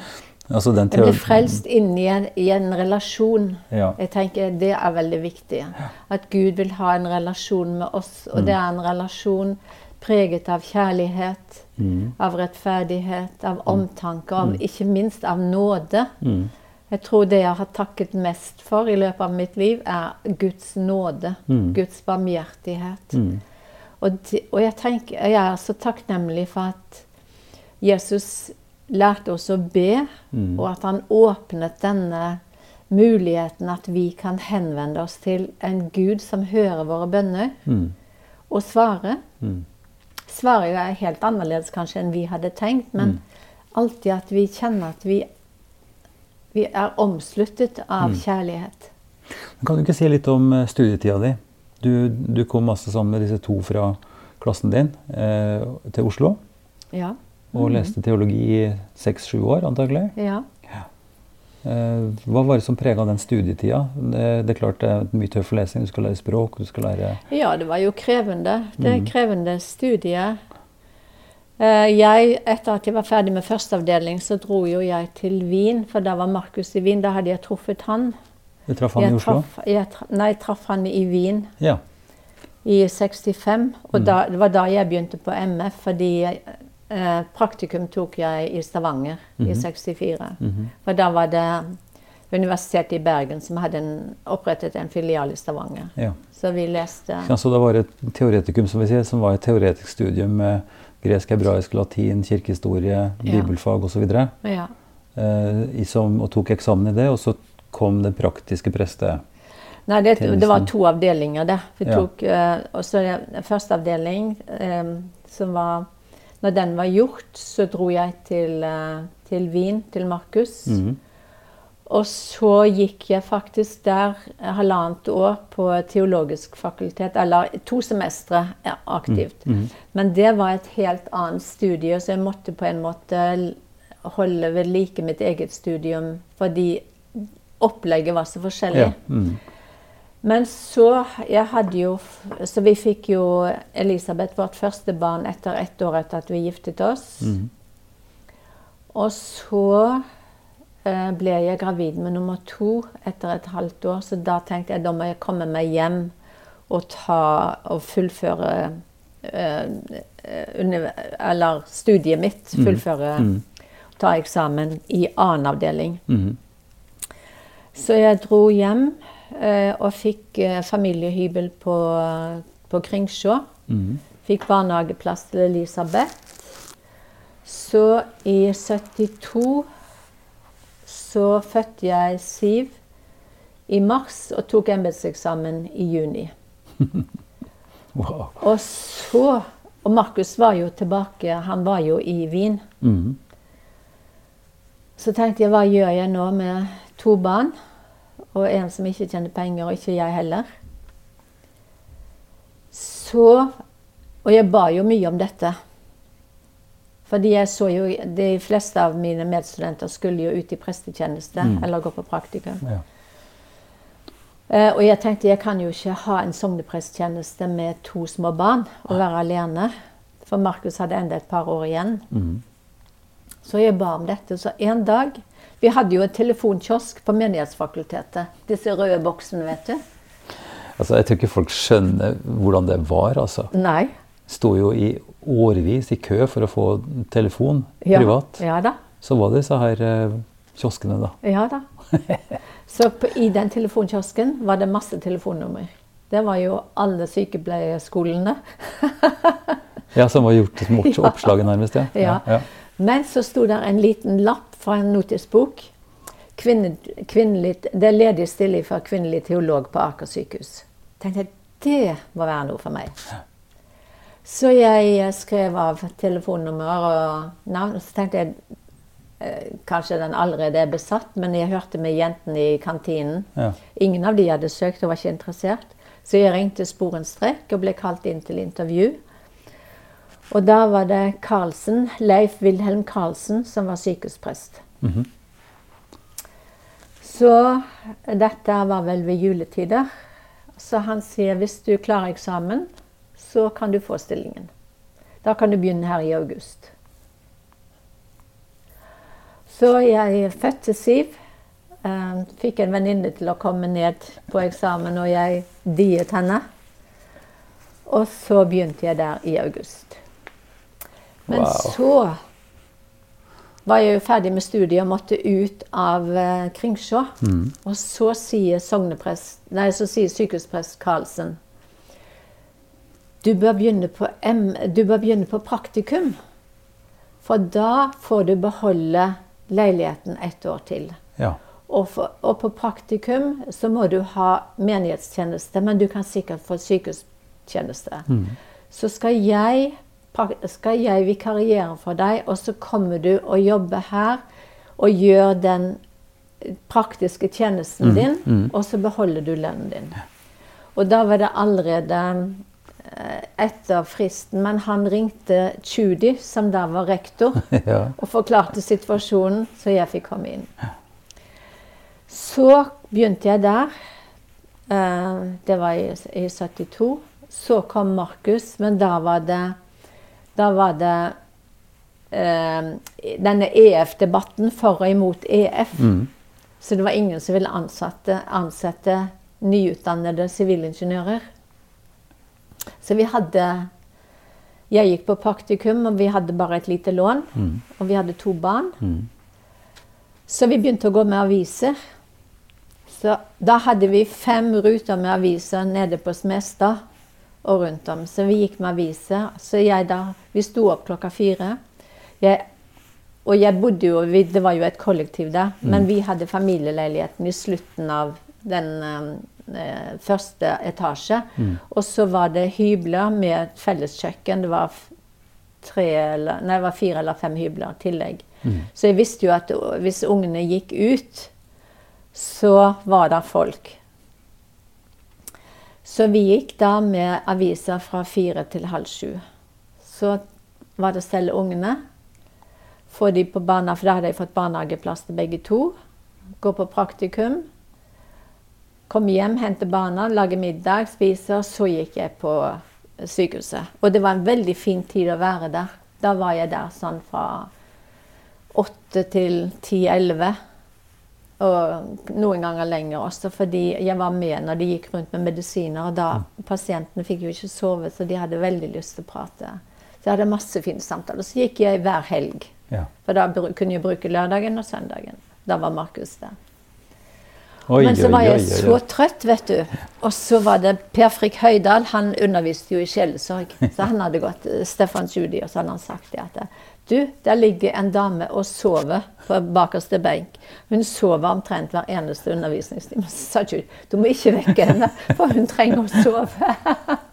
Altså den Jeg ble frelst inn i en, i en relasjon. Ja. Jeg tenker Det er veldig viktig. At Gud vil ha en relasjon med oss. Og det er en relasjon preget av kjærlighet, Mm. av rettferdighet, av omtanke, av, ikke minst av nåde. Mm. Jeg tror det jeg har takket mest for i løpet av mitt liv, er Guds nåde. Mm. Guds barmhjertighet. Mm. Og, og jeg, tenker, jeg er så takknemlig for at Jesus lærte oss å be, Mm. og at han åpnet denne muligheten at vi kan henvende oss til en Gud som hører våre bønner, Mm. og svare. Mm. Svaret er helt annerledes kanskje enn vi hadde tenkt, men Mm. alltid at vi kjenner at vi, vi er omsluttet av Mm. kjærlighet. Kan du ikke si litt om eh, studietida di? Du, du kom altså sammen med disse to fra klassen din eh, til Oslo Ja. og Mhm. leste teologi i seks-sju år, antagelig. ja. Eh, hva var det som prega den studietida? Det, det er klart det er mye tøff lesing. Du skal lære språk, du skal lære Ja, det var jo krevende. Det er Mhm. krevende studie. Eh, Jeg, etter at jeg var ferdig med førsteavdeling, så dro jo jeg til Wien, for da var Markus i Wien. Da hadde jeg truffet han. Du traff han i Oslo? Traf, jeg, traf, nei, jeg traff han i Wien. Ja. i 65. Og Mm. da, det var da jeg begynte på MF, fordi eh, praktikum tok jeg i Stavanger i 64. Mhm. For da var det Universitetet i Bergen som hadde en, opprettet en filial i Stavanger. Ja. Så vi leste Ja, så det var et teoretikum som vi sier, som var et teoretisk studium med gresk, hebraisk, latin, kirkehistorie, bibelfag osv. ja. Eh, i som- og tok eksamen i det, og så kom det praktiske preste... Nei, det, det var to avdelinger, det. Vi Ja. tok så også det- første avdeling, eh, som var Når den var gjort, så dro jeg til, eh, til Wien, til Markus. Mhm. Og så gikk jeg faktisk der halvannet år på teologisk fakultet, eller to semestre aktivt. aktivt. -hmm. Men det var et helt annet studie, så jeg måtte på en måte holde ved like mitt eget studium, fordi opplegget var så forskjellig. Ja. Mm. Men så jeg hadde jo, Så vi fikk jo Elisabeth, vårt første barn, etter ett år etter at vi giftet oss. Mm. Og så eh, ble jeg gravid med nummer to etter et halvt år, så da tenkte jeg da må jeg komme meg hjem og, ta, og fullføre eh, under, Eller studiet mitt. Fullføre Mhm. Ta eksamen i annen avdeling. Mhm. Så jeg dro hjem eh, og fikk eh, familiehybel på, på Kringsjå. Mm. Fikk barnehageplass til Elisabeth. Så i 72 så fødte jeg Siv i mars og tok embetseksamen i juni. Wow. Og så Og Markus var jo tilbake, han var jo i Wien. Mm. Så tenkte jeg, hva gjør jeg nå med to barn? Og en som ikke tjener penger, og ikke jeg heller. Så Og jeg ba jo mye om dette. Fordi jeg så jo De fleste av mine medstudenter skulle jo ut i prestetjeneste Mm. eller gå på praktikum. Ja. Uh, og jeg tenkte jeg kan jo ikke ha en sognepresttjeneste med to små barn og være alene. For Markus hadde enda et par år igjen. Mhm. Så jeg ba om dette. Så en dag Vi hadde jo en telefonkiosk på Menighetsfakultetet. Disse røde boksene, vet du. Altså, jeg tror ikke folk skjønner hvordan det var, altså. Nei. Sto jo i årevis i kø for å få telefon Ja. privat. Ja da. Så var det disse her eh, kioskene, da. Ja da. Så på, i den telefonkiosken var det masse telefonnummer. Det var jo alle sykepleierskolene. Ja, Som var gjort som opp- oppslaget, nærmest. Ja. Ja. ja. Men så sto der en liten lapp fra en notisbok. Kvinne, kvinnelig, det er ledig stilling for kvinnelig teolog på Aker sykehus. tenkte jeg, det må være noe for meg. Så jeg eh, skrev av telefonnummer og navn. Og så tenkte jeg eh, kanskje den allerede er besatt, men jeg hørte med jentene i kantinen. Ja. Ingen av de hadde søkt og var ikke interessert. Så jeg ringte sporenstrek og ble kalt inn til intervju. Og da var det Karlsen, Leif Wilhelm Karlsen som var sykehusprest. Mhm. Så dette var vel ved juletider. Så han sier hvis du klarer eksamen, så kan du få stillingen. Da kan du begynne her i august. Så jeg fødte Siv. eh, fikk en venninne til å komme ned på eksamen, og jeg diet henne. Og så begynte jeg der i august. Men Wow. så var jeg jo ferdig med studiet og måtte ut av eh, Kringsjå. Mm. Og så sier nei, så sier sykehusprest Karlsen du bør, begynne på M, du bør begynne på praktikum. For da får du beholde leiligheten ett år til. ja. Og, for, og på praktikum så må du ha menighetstjeneste, men du kan sikkert få sykehustjeneste. Mm. Så skal jeg, skal jeg vikariere for deg, og så kommer du og jobber her og gjør den praktiske tjenesten din, mhm. og så beholder du lønnen din. Og da var det allerede eh, etter fristen, men han ringte Tjudi, som da var rektor, ja. og forklarte situasjonen, så jeg fikk komme inn. Så begynte jeg der. Eh, det var i, i 72. Så kom Markus, men da var det Da var det eh, denne EF-debatten for og imot EF. Mm. Så det var ingen som ville ansatte, ansette nyutdannede sivilingeniører. Så vi hadde Jeg gikk på praktikum, og vi hadde bare et lite lån. Mm. Og vi hadde to barn. Mm. Så vi begynte å gå med aviser. Så da hadde vi fem ruter med aviser nede på Smestad og rundt om. Så vi gikk med aviser. Så jeg da Vi sto opp klokka fire. Jeg, og jeg bodde jo vi, Det var jo et kollektiv der, men vi hadde familieleiligheten i slutten av den eh, første etasje. Og så var det hybler med felleskjøkken. Det var tre eller, nei, det var fire eller fem hybler i tillegg. Så jeg visste jo at hvis ungene gikk ut, så var det folk. Så vi gikk da med aviser fra fire til halv sju. Så var det å stelle ungene. Få de på barna, for da hadde jeg fått barnehageplass til begge to. Gå på praktikum. Komme hjem, hente barna, lage middag, spise. Og så gikk jeg på sykehuset. Og det var en veldig fin tid å være der. Da var jeg der sånn fra åtte til ti-elleve. Og noen ganger lenger også, fordi jeg var med når de gikk rundt med medisiner. Og da pasientene fikk jo ikke sove, så de hadde veldig lyst til å prate. Så jeg hadde masse fine samtaler. Så gikk jeg hver helg. Ja. For da kunne jeg bruke lørdagen og søndagen. Da var Markus der. Oi, Men så var jeg så trøtt, vet du. Og så var det Per Frik Høydal. Han underviste jo i sjelesorg. Så han hadde gått eh, Stefan Tjudi, og så hadde han sagt det at du, der ligger en dame og sover på bakerste benk. Hun sover omtrent hver eneste undervisningstime. Så sa ikke du må ikke vekke henne, for hun trenger å sove.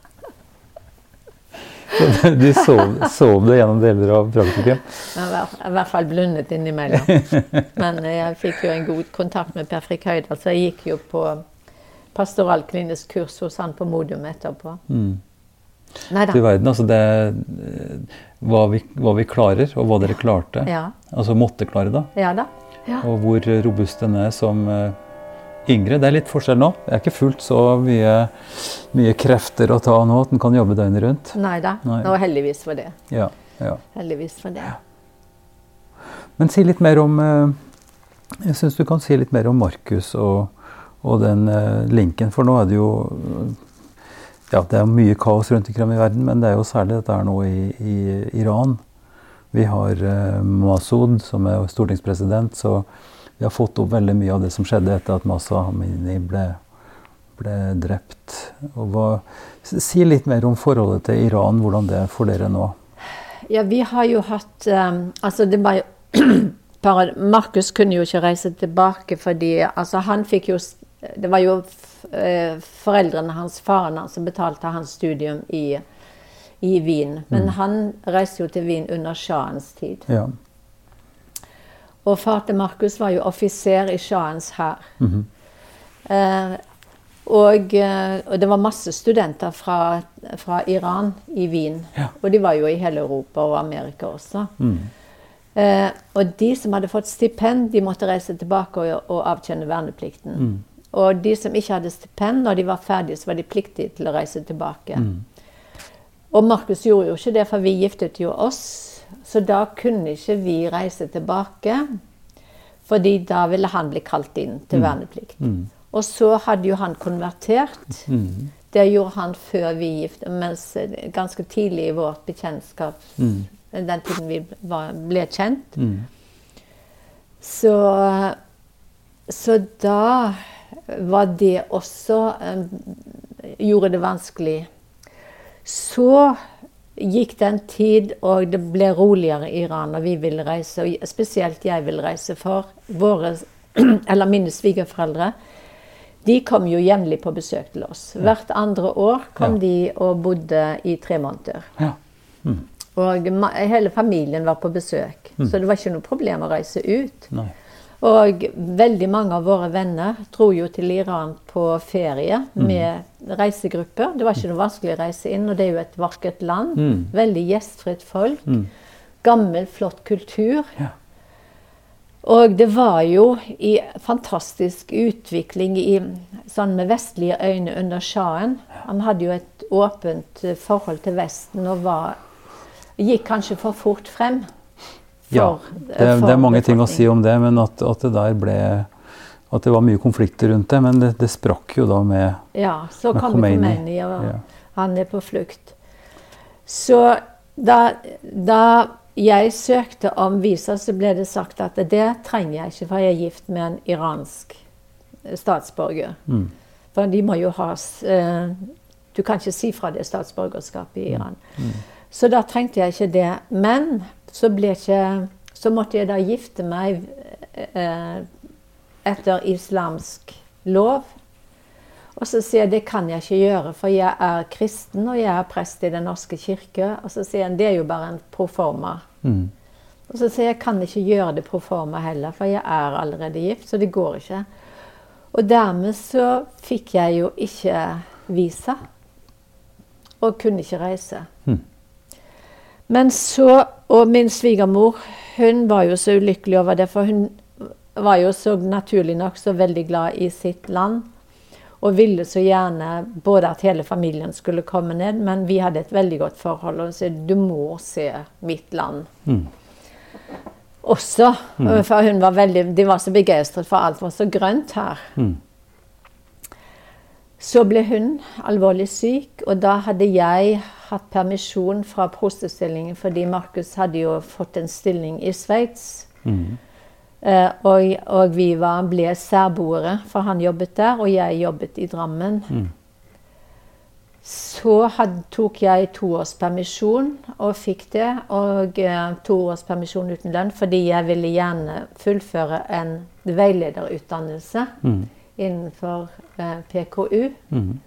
Du sov, sov det gjennom deler av praktikken? Jeg var i hvert fall blundet innimellom. Men eh, jeg fikk jo en god kontakt med Per Frik Høydal, så jeg gikk jo på pastoralklinisk kurs hos han på Modum etterpå. Mm. Nei til verden, altså det hva vi, hva vi klarer, og hva dere klarte. Ja. Altså måtte klare, da. Ja da. Ja. Og hvor robust den er som eh, yngre. Det er litt forskjell nå. Det er ikke fullt så mye, mye krefter å ta nå at en kan jobbe døgnet rundt. Nei da. Og heldigvis for det. Ja, ja. Heldigvis for det. Men si litt mer om eh, Jeg syns du kan si litt mer om Markus og, og den eh, linken. For nå er det jo Ja, det er mye kaos rundt omkring i verden, men det er jo særlig dette nå i, i Iran. Vi har eh, Masud, som er stortingspresident, så vi har fått opp veldig mye av det som skjedde etter at Masa Amini ble, ble drept. Hva, si litt mer om forholdet til Iran, hvordan det er for dere nå. Ja, vi har jo hatt um, Altså, det var jo Markus kunne jo ikke reise tilbake fordi altså, han fikk jo Det var jo foreldrene hans, faren hans, som betalte hans studium i, i Wien. Men han reiste jo til Wien under shahens tid. Ja. Og far til Markus var jo offiser i shahens hær. eh, og, eh, og det var masse studenter fra, fra Iran i Wien. Ja. Og de var jo i hele Europa og Amerika også. Mm. Eh, og de som hadde fått stipend, de måtte reise tilbake og, og avtjene verneplikten. Mm. Og de som ikke hadde stipend, når de var ferdige, så var de pliktige til å reise tilbake. Mm. Og Markus gjorde jo ikke det, for vi giftet jo oss. Så da kunne ikke vi reise tilbake. Fordi da ville han bli kalt inn til verneplikt. Mm. Og så hadde jo han konvertert. Mm. Det gjorde han før vi giftet mens eh, ganske tidlig i vårt bekjentskap, Mm. den tiden vi var, ble kjent. Mm. Så, så da var det også Gjorde det vanskelig. Så gikk det en tid, og det ble roligere i Iran, og vi ville reise. Og spesielt jeg ville reise, for våre, eller mine svigerforeldre de kom jo jevnlig på besøk til oss. Hvert andre år kom Ja. de og bodde i tre måneder. Ja. Og hele familien var på besøk, så det var ikke noe problem å reise ut. Nei. Og veldig mange av våre venner dro jo til Iran på ferie med reisegrupper. Det var ikke noe vanskelig å reise inn, og det er jo et vakkert land. Mm. Veldig gjestfritt folk. Mm. Gammel, flott kultur. Ja. Og det var jo i fantastisk utvikling i, sånn med vestlige øyne under sjahen. Han hadde jo et åpent forhold til Vesten og var, gikk kanskje for fort frem. Ja, det, det er mange ting å si om det, men at, at det der ble At det var mye konflikter rundt det. Men det, det sprakk jo da med Ja, så med kom Khomeini. Khomeini, og ja. Han er på flukt. Så da, da jeg søkte om visa, så ble det sagt at det trenger jeg ikke, for jeg er gift med en iransk statsborger. Mm. For de må jo ha eh, Du kan ikke si fra det statsborgerskapet i Iran. Mm. Så da trengte jeg ikke det. Men så, ikke, så måtte jeg da gifte meg eh, etter islamsk lov. Og så sier jeg det kan jeg ikke gjøre, for jeg er kristen og jeg er prest i Den norske kirke. Og så sier han det er jo bare en proforma. Mm. Og så sier jeg jeg kan ikke gjøre det proforma heller, for jeg er allerede gift, så det går ikke. Og dermed så fikk jeg jo ikke visa. Og kunne ikke reise. Mm. Men så Og min svigermor, hun var jo så ulykkelig over det, for hun var jo så naturlig nok så veldig glad i sitt land. Og ville så gjerne både at hele familien skulle komme ned, men vi hadde et veldig godt forhold. Og hun sa du må se mitt land Mm. også. For hun var veldig, de var så begeistret for alt var så grønt her. Mm. Så ble hun alvorlig syk, og da hadde jeg hatt permisjon fra prostestillingen fordi Markus hadde jo fått en stilling i Sveits. Mm. Eh, og, og vi var, ble særboere, for han jobbet der, og jeg jobbet i Drammen. Mm. Så had, tok jeg to års permisjon og fikk det. Og eh, to års permisjon uten lønn fordi jeg ville gjerne fullføre en veilederutdannelse Mm. Innenfor eh, PKU. Mm.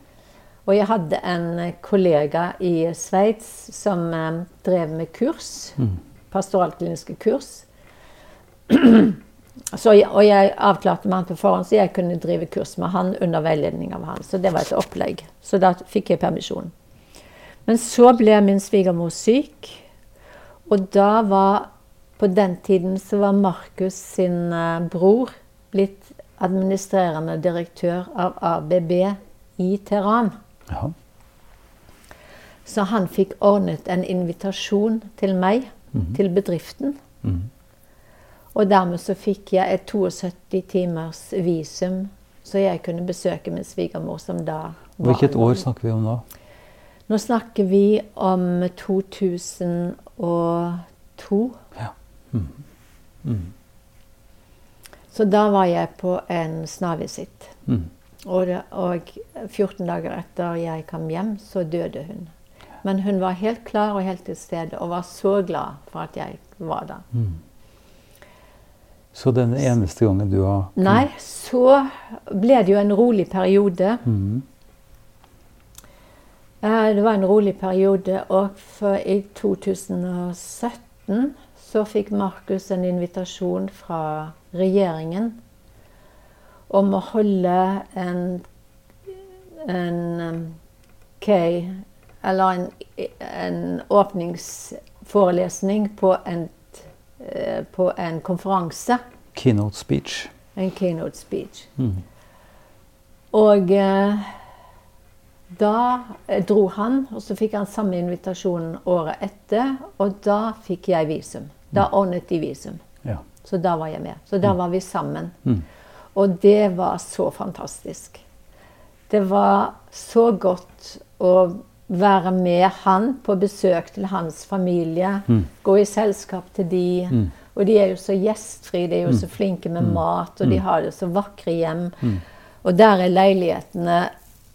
Og jeg hadde en kollega i Sveits som eh, drev med kurs. Mm. Pastoralkliniske kurs. Så, jeg- og jeg avklarte med han på forhånd, så jeg kunne drive kurs med han under veiledning av han. Så det var et opplegg. Så da fikk jeg permisjon. Men så ble min svigermor syk. Og da var På den tiden så var Markus sin eh, bror blitt administrerende direktør av ABB i Teheran. Ja. Så han fikk ordnet en invitasjon til meg, til bedriften. Mm. Og dermed så fikk jeg et 72 timers visum, så jeg kunne besøke min svigermor, som da var Hvilket år snakker vi om nå? Nå snakker vi om 2002. Ja. Mm. Mm. Så da var jeg på en snarvisitt. Mm. Og, og 14 dager etter jeg kom hjem, så døde hun. Men hun var helt klar og helt til stede, og var så glad for at jeg var der. Mm. Så den eneste gangen du har Nei, så ble det jo en rolig periode. Mm. Eh, Det var en rolig periode, og i 2017 så fikk Markus en invitasjon fra regjeringen om å holde en, en key, eller en, en åpningsforelesning på en, eh, på en konferanse. Keynote speech. En keynote speech. Mm. Og eh, da eh, dro han, og så fikk han samme invitasjon året etter. Og da fikk jeg visum. Da ordnet de visum. Så da var jeg med. Så da var vi sammen. Mm. Og det var så fantastisk. Det var så godt å være med han på besøk til hans familie. Mm. Gå i selskap til de. Mm. Og de er jo så gjestfrie, de er jo så flinke med mat, og de har jo så vakre hjem. Mm. Og der er leilighetene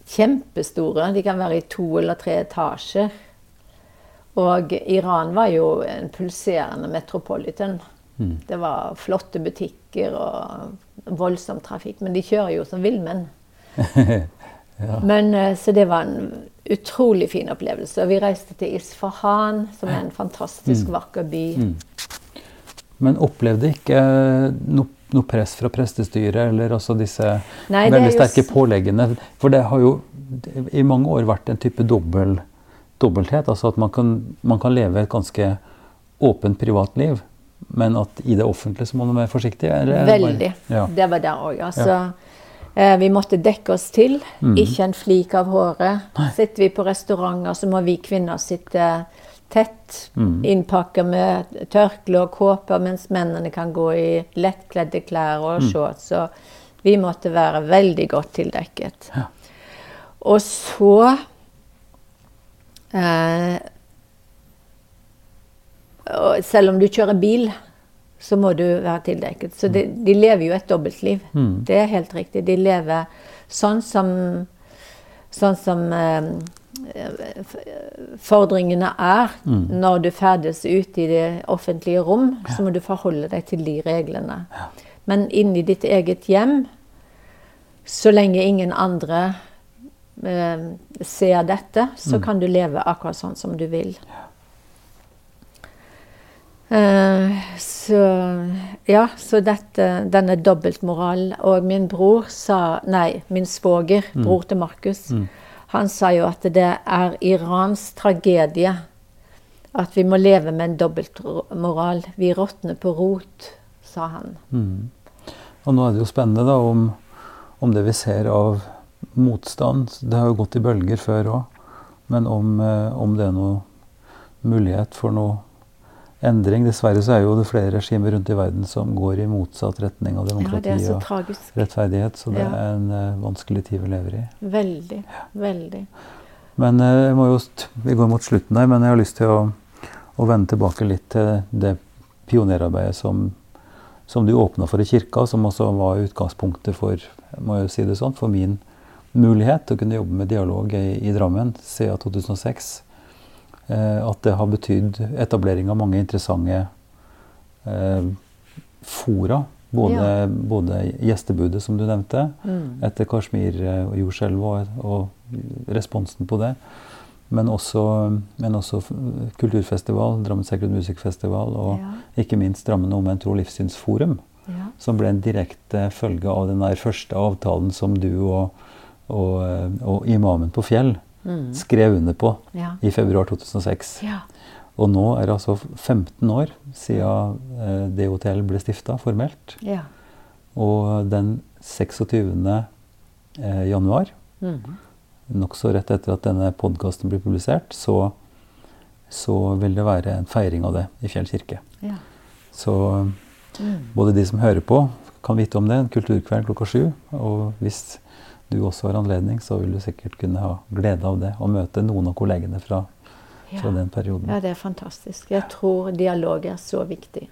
kjempestore. De kan være i to eller tre etasjer. Og Iran var jo en pulserende metropolitan. Mm. Det var flotte butikker og voldsom trafikk. Men de kjører jo som villmenn. ja. Men, eh, så det var en utrolig fin opplevelse. Og vi reiste til Isfahan, som er en fantastisk vakker by. Mm. Men opplevde ikke noe, noe press fra prestestyret eller også disse Nei, veldig sterke påleggene? For det har jo i mange år vært en type dobbel, dobbelthet. Altså at man kan, man kan leve et ganske åpent privatliv, men at i det offentlige så må man være forsiktig? det Veldig. Ja. Det var der òg. Altså, eh, vi måtte dekke oss til. Mhm. Ikke en flik av håret. Sitter vi på restauranter, så må vi kvinner sitte tett, Mhm. innpakka med tørkle og kåper, mens mennene kan gå i lettkledde klær og Mhm. shorts. Så vi måtte være veldig godt tildekket. Ja. Og så Eh, og selv om du kjører bil, så må du være tildekket. Så de, de lever jo et dobbeltliv. Mm. Det er helt riktig. De lever sånn som, sånn som eh, fordringene er Mm. når du ferdes ute i det offentlige rom, så må du forholde deg til de reglene. Men inni ditt eget hjem, så lenge ingen andre eh, ser dette, så Mm. kan du leve akkurat sånn som du vil. Eh, så ja, så dette, denne dobbeltmoralen Og min bror sa Nei, min svoger, Mm. bror til Markus, Mm. han sa jo at det er Irans tragedie at vi må leve med en dobbeltmoral. Vi råtner på rot, sa han. Mm. Og nå er det jo spennende da om, om det vi ser av motstand Det har jo gått i bølger før òg. Men om, eh, om det er noe mulighet for noe endring. Dessverre så er jo det flere regimer rundt i verden som går i motsatt retning av demokrati er og rettferdighet. Så det Ja. er en uh, vanskelig tid vi lever i. Veldig. Veldig. Men uh, jeg må jo, vi går mot slutten her, men jeg har lyst til å, å vende tilbake litt til det pionerarbeidet som, som du åpna for i kirka, som også var utgangspunktet for må jeg si det sånn, for min mulighet til å kunne jobbe med dialog i, i Drammen siden 2006. Eh, at det har betydd etablering av mange interessante eh, fora. Både, Ja. både gjestebudet, som du nevnte, Mm. etter Kashmir-jordskjelvet og, og responsen på det. Men også, men også kulturfestival, Drammen Sacred Music Festival og Ja. ikke minst Drammen Omvendt Tro og Livssynsforum, Ja. som ble en direkte følge av den første avtalen som du og, og, eh, og imamen på Fjell Mm. skrev under på Ja. i februar 2006. ja. Og nå er det altså 15 år siden eh, DHTL ble stifta formelt. Ja. Og den 26. Eh, januar Mm. nokså rett etter at denne podkasten blir publisert, så, så vil det være en feiring av det i Fjell kirke. ja. Så Mm. både de som hører på, kan vite om det. En kulturkveld klokka sju. Og hvis du også har anledning, så vil du sikkert kunne ha glede av det. Og møte noen av kollegene fra, fra Ja. den perioden. ja, det er fantastisk. Jeg tror dialog er så viktig.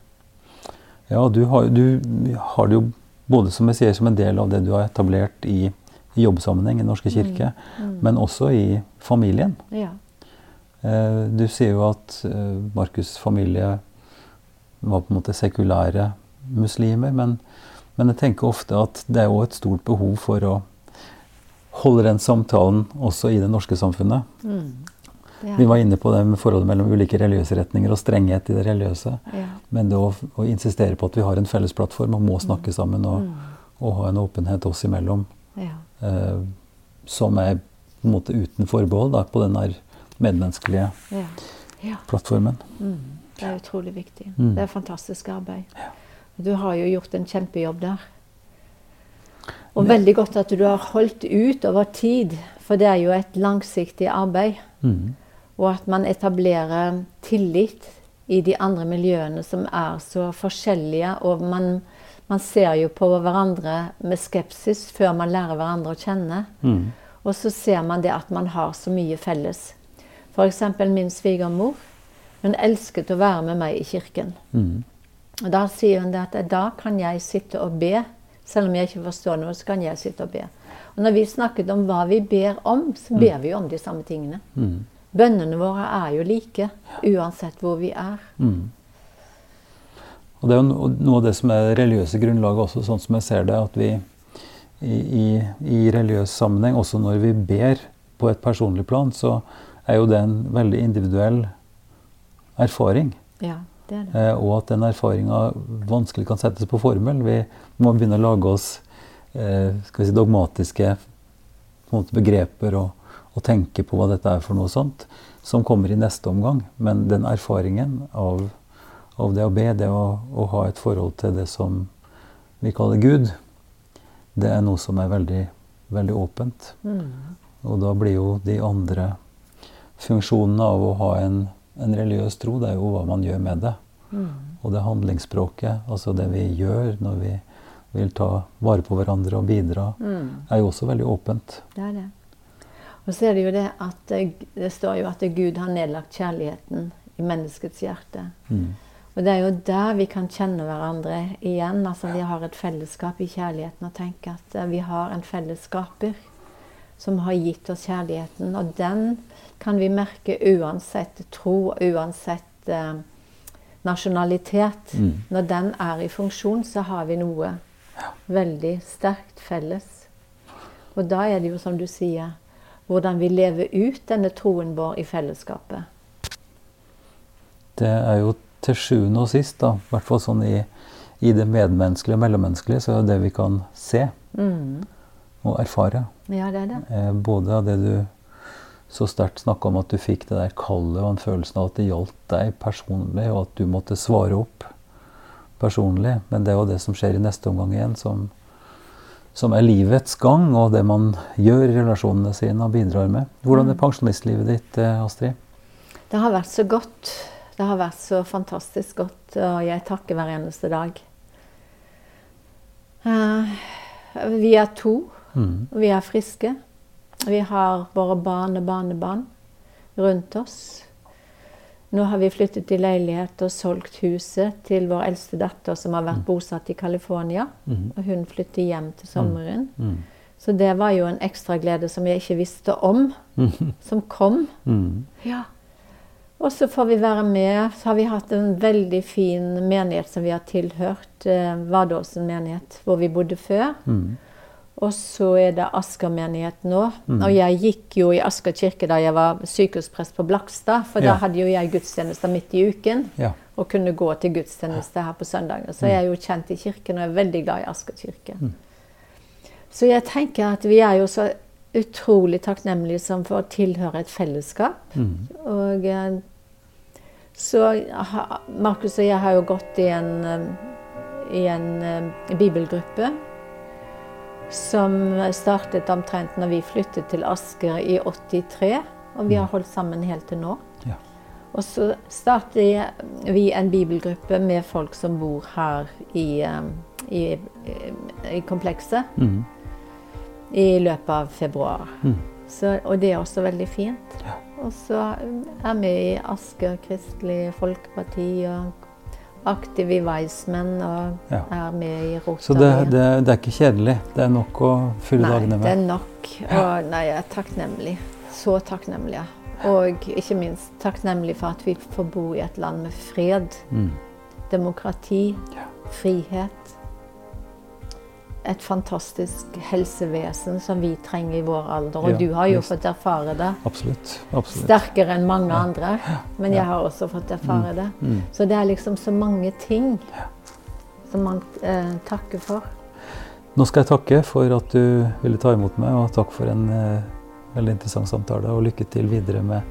Ja, du har, du har det jo både som jeg sier, som en del av det du har etablert i, i jobbsammenheng i Norske kirke, Mm. men også i familien. Ja. Eh, Du sier jo at eh, Markus' familie var på en måte sekulære muslimer, men, men jeg tenker ofte at det er jo et stort behov for å holde den samtalen også i det norske samfunnet. Mm. Er Vi var inne på det med forholdet mellom ulike religiøse retninger og strenghet i det religiøse. Ja. Men det å, å insistere på at vi har en felles plattform og må snakke sammen og, Mm. og ha en åpenhet oss imellom, Ja. eh, som er på en måte uten forbehold da, på den der medmenneskelige Ja. ja. plattformen. Mm. Det er utrolig viktig. Mm. Det er fantastisk arbeid. Du har jo gjort en kjempejobb der. Og veldig godt at du har holdt ut over tid, for det er jo et langsiktig arbeid. Mm. Og at man etablerer tillit i de andre miljøene som er så forskjellige. Og man, man ser jo på hverandre med skepsis før man lærer hverandre å kjenne. Mm. Og så ser man det at man har så mye felles. F.eks. min svigermor. Hun elsket å være med meg i kirken. Mm. Og da sier hun det at da kan jeg sitte og be. Selv om jeg ikke forstår noe, så kan jeg sitte og be. Og når vi snakket om hva vi ber om, så ber vi jo om de samme tingene. Mm. Bønnene våre er jo like, uansett hvor vi er. Mm. Og det er jo noe av det som er religiøse grunnlaget også, sånn som jeg ser det, at vi i, i, i religiøs sammenheng, også når vi ber på et personlig plan, så er jo det en veldig individuell erfaring. Ja, det det. Eh, og at den erfaringa vanskelig kan settes på formel. Vi må begynne å lage oss eh, si, dogmatiske måte, begreper og, og tenke på hva dette er for noe sånt, som kommer i neste omgang. Men den erfaringen av, av det å be, det å, å ha et forhold til det som vi kaller Gud, det er noe som er veldig, veldig åpent. Mm. Og da blir jo de andre funksjonene av å ha en, en religiøs tro, det er jo hva man gjør med det. Mm. Og det handlingsspråket, altså det vi gjør når vi vil ta vare på hverandre og bidra, Mm. er jo også veldig åpent. Det er det. Og så er det jo det at det står jo at Gud har nedlagt kjærligheten i menneskets hjerte. Mm. Og det er jo der vi kan kjenne hverandre igjen. Altså vi har et fellesskap i kjærligheten og tenke at vi har en fellesskaper som har gitt oss kjærligheten. Og den kan vi merke uansett tro, uansett eh, nasjonalitet. Mm. Når den er i funksjon, så har vi noe veldig sterkt felles. Og da er det jo som du sier, hvordan vi lever ut denne troen vår i fellesskapet. Det er jo til sjuende og sist, da, i hvert fall sånn i, i det medmenneskelige og mellommenneskelige, så er det det vi kan se Mm. og erfare. Ja, det er det. Eh, både av det du så sterkt snakka om, at du fikk det der kallet og en følelsen av at det gjaldt deg personlig, og at du måtte svare opp personlig. Men det er jo det som skjer i neste omgang igjen, som, som er livets gang, og det man gjør i relasjonene sine og bidrar med. Hvordan er pensjonistlivet ditt, eh, Astrid? Det har vært så godt. Det har vært så fantastisk godt, og jeg takker hver eneste dag. Eh, vi er to, Mm. vi er friske. Vi har våre barn og barnebarn rundt oss. Nå har vi flyttet i leilighet og solgt huset til vår eldste datter, som har vært bosatt i California. Mhm. Og hun flytter hjem til sommeren. Mm. Så det var jo en ekstra glede som jeg ikke visste om, som kom. Mm. Ja. Og så får vi være med. Så har vi hatt en veldig fin menighet som vi har tilhørt. Eh, Vardåsen menighet, hvor vi bodde før. Mm. Og så er det Asker menighet nå. Mm. Og jeg gikk jo i Asker kirke da jeg var sykehusprest på Blakstad. For Ja. da hadde jo jeg gudstjenester midt i uken. Ja. Og kunne gå til gudstjeneste her på søndager. Så jeg er jo kjent i kirken og er veldig glad i Asker kirke. Mm. Så jeg tenker at vi er jo så utrolig takknemlige som for å tilhøre et fellesskap. Mm. Og eh, så Markus og jeg har jo gått i en, eh, i en eh, bibelgruppe som startet omtrent når vi flyttet til Asker i 83. Og vi har holdt sammen helt til nå. Ja. Og så startet vi en bibelgruppe med folk som bor her i, eh, i, i komplekset Mm. i løpet av februar. Mm. Så, og det er også veldig fint. Ja. Og så er vi i Asker Kristelig Folkeparti og aktiv i Weissmenn og Ja. er med i Rotary. Så det, det, det er ikke kjedelig. Det er nok å fylle Nei, dagene det er med. nok. Og nei, jeg er takknemlig. Så takknemlig. ja. Og ikke minst takknemlig for at vi får bo i et land med fred, Mm. demokrati, frihet. Et fantastisk helsevesen som vi trenger i vår alder. Og Ja, du har jo just. fått erfare det. Absolutt. Absolutt. Sterkere enn mange andre. Men Ja. jeg har også fått erfare det. Mm. Så det er liksom så mange ting som man eh, takker for. Nå skal jeg takke for at du ville ta imot meg, og takk for en eh, veldig interessant samtale. Og lykke til videre med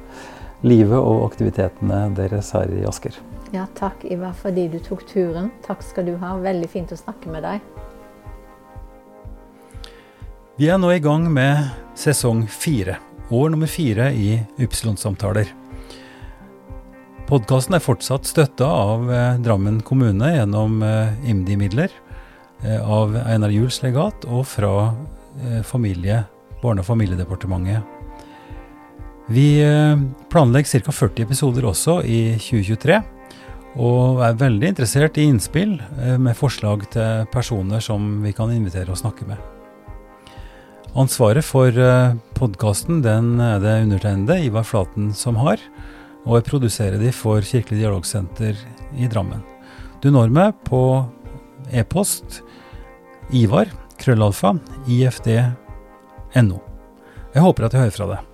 livet og aktivitetene deres her i Asker. Ja, takk Ivar fordi du tok turen. Takk skal du ha. Veldig fint å snakke med deg. Vi er nå i gang med sesong fire, år nummer fire i Ypsilon-samtaler. Podkasten er fortsatt støtta av eh, Drammen kommune gjennom eh, IMDi-midler, eh, av Einar Juels legat og fra familie, Barne- og familiedepartementet. Vi planlegger ca. 40 episoder også i 2023, og er veldig interessert i innspill med forslag til personer som vi kan invitere og snakke med. Ansvaret for podkasten den er det undertegnede, Ivar Flaten, som har. Og jeg produserer de for Kirkelig dialogsenter i Drammen. Du når meg på e-post ivar krøllalfa ifd.no. Jeg håper at jeg hører fra deg.